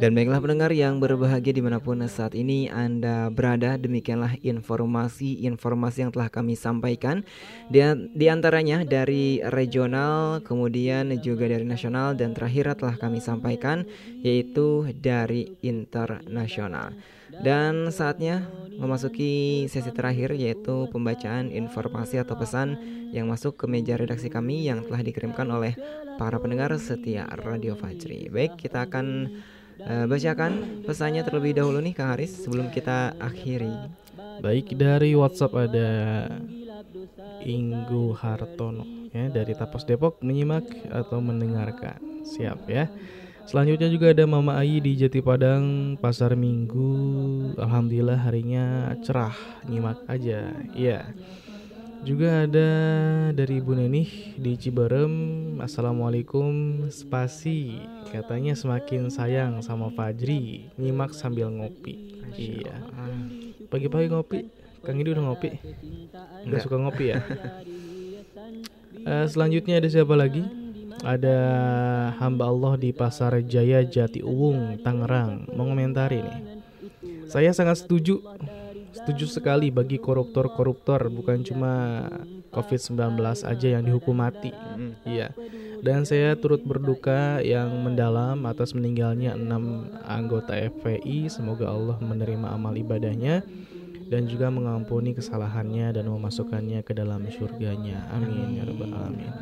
Dan baiklah pendengar yang berbahagia di mana pun saat ini Anda berada. Demikianlah informasi-informasi yang telah kami sampaikan. Di antaranya dari regional Kemudian juga dari nasional Dan terakhir telah kami sampaikan Yaitu dari internasional dan saatnya memasuki sesi terakhir yaitu pembacaan informasi atau pesan yang masuk ke meja redaksi kami yang telah dikirimkan oleh para pendengar setia Radio Fajri. Baik, kita akan uh, bacakan pesannya terlebih dahulu nih Kang Haris sebelum kita akhiri.
Baik, dari WhatsApp ada Inggu Hartono ya dari Tapas Depok menyimak atau mendengarkan. Siap ya. Selanjutnya juga ada Mama Ayi di Jati Padang Pasar Minggu. Alhamdulillah harinya cerah, nyimak aja. Iya. Juga ada dari Ibu Nenih di Ciberem. Assalamualaikum spasi. Katanya semakin sayang sama Fajri. Nyimak sambil ngopi. Iya. Pagi-pagi ngopi. Kang ini udah ngopi. Enggak suka ngopi ya. uh, selanjutnya ada siapa lagi? Ada hamba Allah di Pasar Jaya Jati Uwung Tangerang mengomentari nih. Saya sangat setuju setuju sekali bagi koruptor-koruptor bukan cuma COVID-19 aja yang dihukum mati. Iya. Dan saya turut berduka yang mendalam atas meninggalnya enam anggota FPI. Semoga Allah menerima amal ibadahnya dan juga mengampuni kesalahannya dan memasukkannya ke dalam surganya. Amin ya rabbal alamin.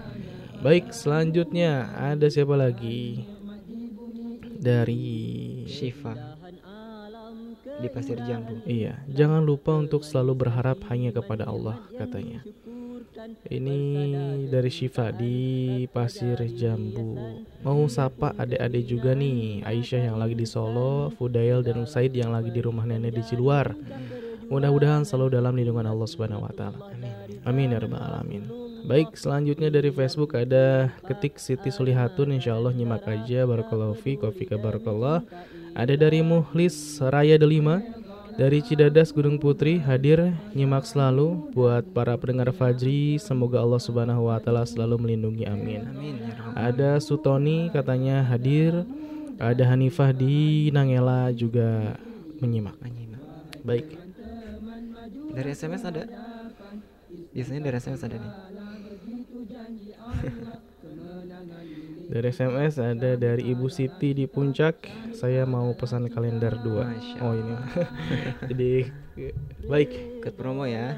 Baik, selanjutnya ada siapa lagi? Dari
Syifa di Pasir Jambu.
Iya, jangan lupa untuk selalu berharap hanya kepada Allah katanya. Ini dari Syifa di Pasir Jambu. Mau sapa adik-adik juga nih, Aisyah yang lagi di Solo, Fudail dan Usaid yang lagi di rumah nenek di Ciluar. Mudah-mudahan selalu dalam lindungan Allah Subhanahu wa taala. Amin ya rabbal alamin. Baik, selanjutnya dari Facebook ada ketik Siti Sulihatun Insya Allah nyimak aja. Barakallahu fi Kofika Barakallah. Ada dari Muhlis Raya Delima Dari Cidadas Gunung Putri hadir nyimak selalu Buat para pendengar Fajri. Semoga Allah subhanahu wa ta'ala selalu melindungi amin. Ada Sutoni katanya hadir. Ada Hanifah di Nangela juga menyimak. Baik.
Dari SMS ada? Biasanya dari SMS ada nih.
Dari SMS ada dari Ibu Siti di Puncak. Saya mau pesan kalender 2. Oh ini. Jadi baik.
Ikut promo ya.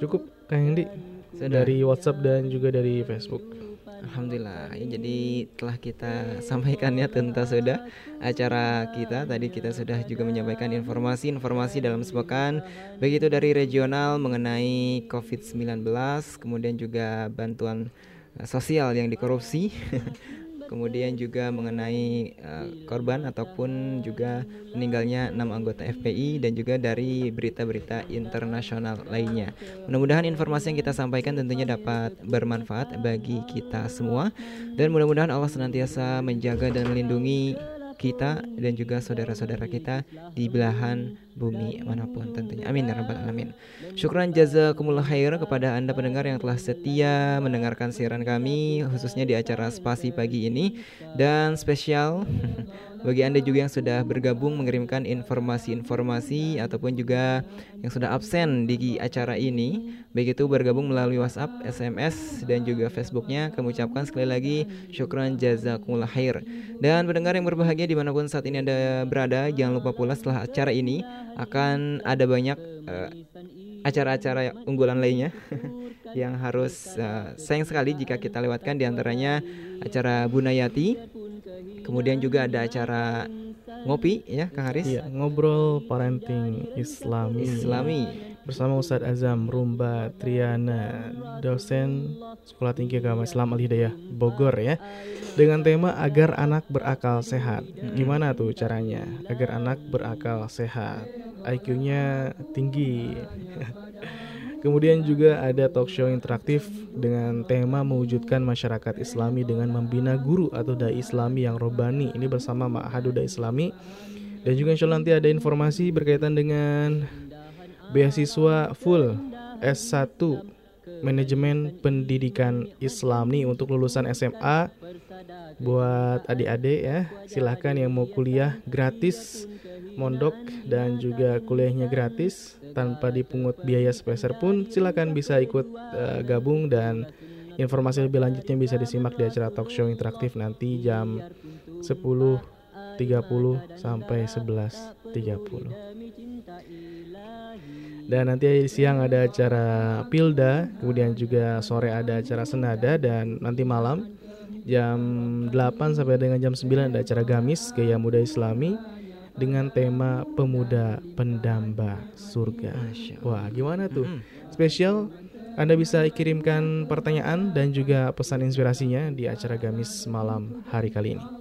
Cukup Kang Hendi. Dari WhatsApp dan juga dari Facebook.
Alhamdulillah. Ya, jadi telah kita sampaikan ya tentang sudah acara kita. Tadi kita sudah juga menyampaikan informasi-informasi dalam sepekan baik itu dari regional mengenai COVID-19, kemudian juga bantuan sosial yang dikorupsi. Kemudian juga mengenai uh, korban ataupun juga meninggalnya enam anggota FPI dan juga dari berita-berita internasional lainnya. Mudah-mudahan informasi yang kita sampaikan tentunya dapat bermanfaat bagi kita semua dan mudah-mudahan Allah senantiasa menjaga dan melindungi kita dan juga saudara-saudara kita di belahan bumi mana pun tentunya. Amin ya rabbal alamin. Syukran jazakumullah khair kepada Anda pendengar yang telah setia mendengarkan siaran kami khususnya di acara Spasi pagi ini dan spesial bagi Anda juga yang sudah bergabung mengirimkan informasi-informasi ataupun juga yang sudah absen di acara ini baik itu bergabung melalui WhatsApp, SMS dan juga Facebooknya kami ucapkan sekali lagi syukran jazakumullah khair. Dan pendengar yang berbahagia di mana pun saat ini Anda berada jangan lupa pula setelah acara ini akan ada banyak eh, acara-acara unggulan lainnya yang harus uh, sayang sekali jika kita lewatkan di antaranya acara Bunayati kemudian juga ada acara ngopi ya Kang Haris
Iya, ngobrol parenting Islami.
Islami.
bersama Ustadz Azam Rumba Triana, dosen Sekolah Tinggi Agama Islam Al Hidayah Bogor ya. Dengan tema agar anak berakal sehat. Gimana tuh caranya agar anak berakal sehat? IQ-nya tinggi. Kemudian juga ada talk show interaktif dengan tema mewujudkan masyarakat Islami dengan membina guru atau dai Islami yang robani. Ini bersama Ma'hadu Dai Islami. Dan juga insya Allah nanti ada informasi berkaitan dengan beasiswa full S1 Manajemen Pendidikan Islam nih untuk lulusan SMA buat adik-adik ya. Silahkan yang mau kuliah gratis mondok dan juga kuliahnya gratis tanpa dipungut biaya sepeser pun silakan bisa ikut eh, gabung dan informasi lebih lanjutnya bisa disimak di acara talk show interaktif nanti jam 10.30 sampai 11.30 dan nanti siang ada acara Pilda kemudian juga sore ada acara Senada dan nanti malam jam 8 sampai dengan jam 9 ada acara Gamis Gaya Muda Islami dengan tema pemuda pendamba surga. Wah, gimana tuh? Spesial Anda bisa kirimkan pertanyaan dan juga pesan inspirasinya di acara Gamis malam hari kali ini.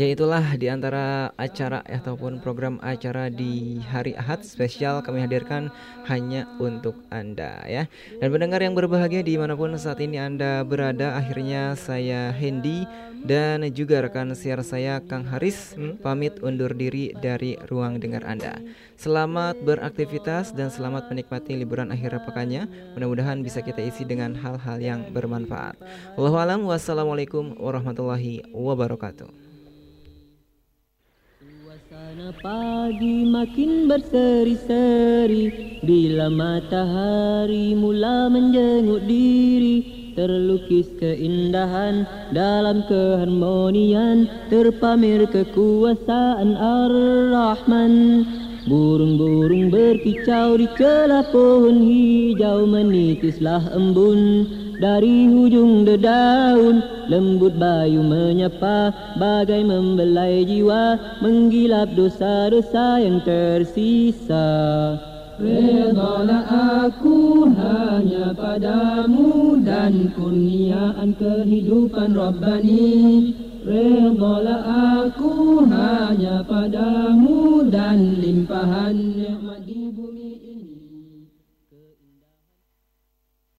Ya itulah di antara acara ataupun program acara di hari Ahad spesial kami hadirkan hanya untuk Anda ya. Dan pendengar yang berbahagia di mana pun saat ini Anda berada akhirnya saya Hendy dan juga rekan siar saya Kang Haris pamit undur diri dari ruang dengar Anda. Selamat beraktivitas dan selamat menikmati liburan akhir pekannya. Mudah-mudahan bisa kita isi dengan hal-hal yang bermanfaat. Wallahu alam wassalamualaikum warahmatullahi wabarakatuh.
Suasana pagi makin berseri-seri Bila matahari mula menjenguk diri Terlukis keindahan dalam keharmonian Terpamer kekuasaan Ar-Rahman. Burung-burung berkicau di celah pohon hijau Menitislah embun dari hujung dedaun. Lembut bayu menyapa Bagai membelai jiwa Menggilap dosa-dosa yang tersisa.
Redalah aku hanya padamu Dan kurniaan kehidupan Rabbani. Redalah aku hanya padamu Dan limpahan nikmat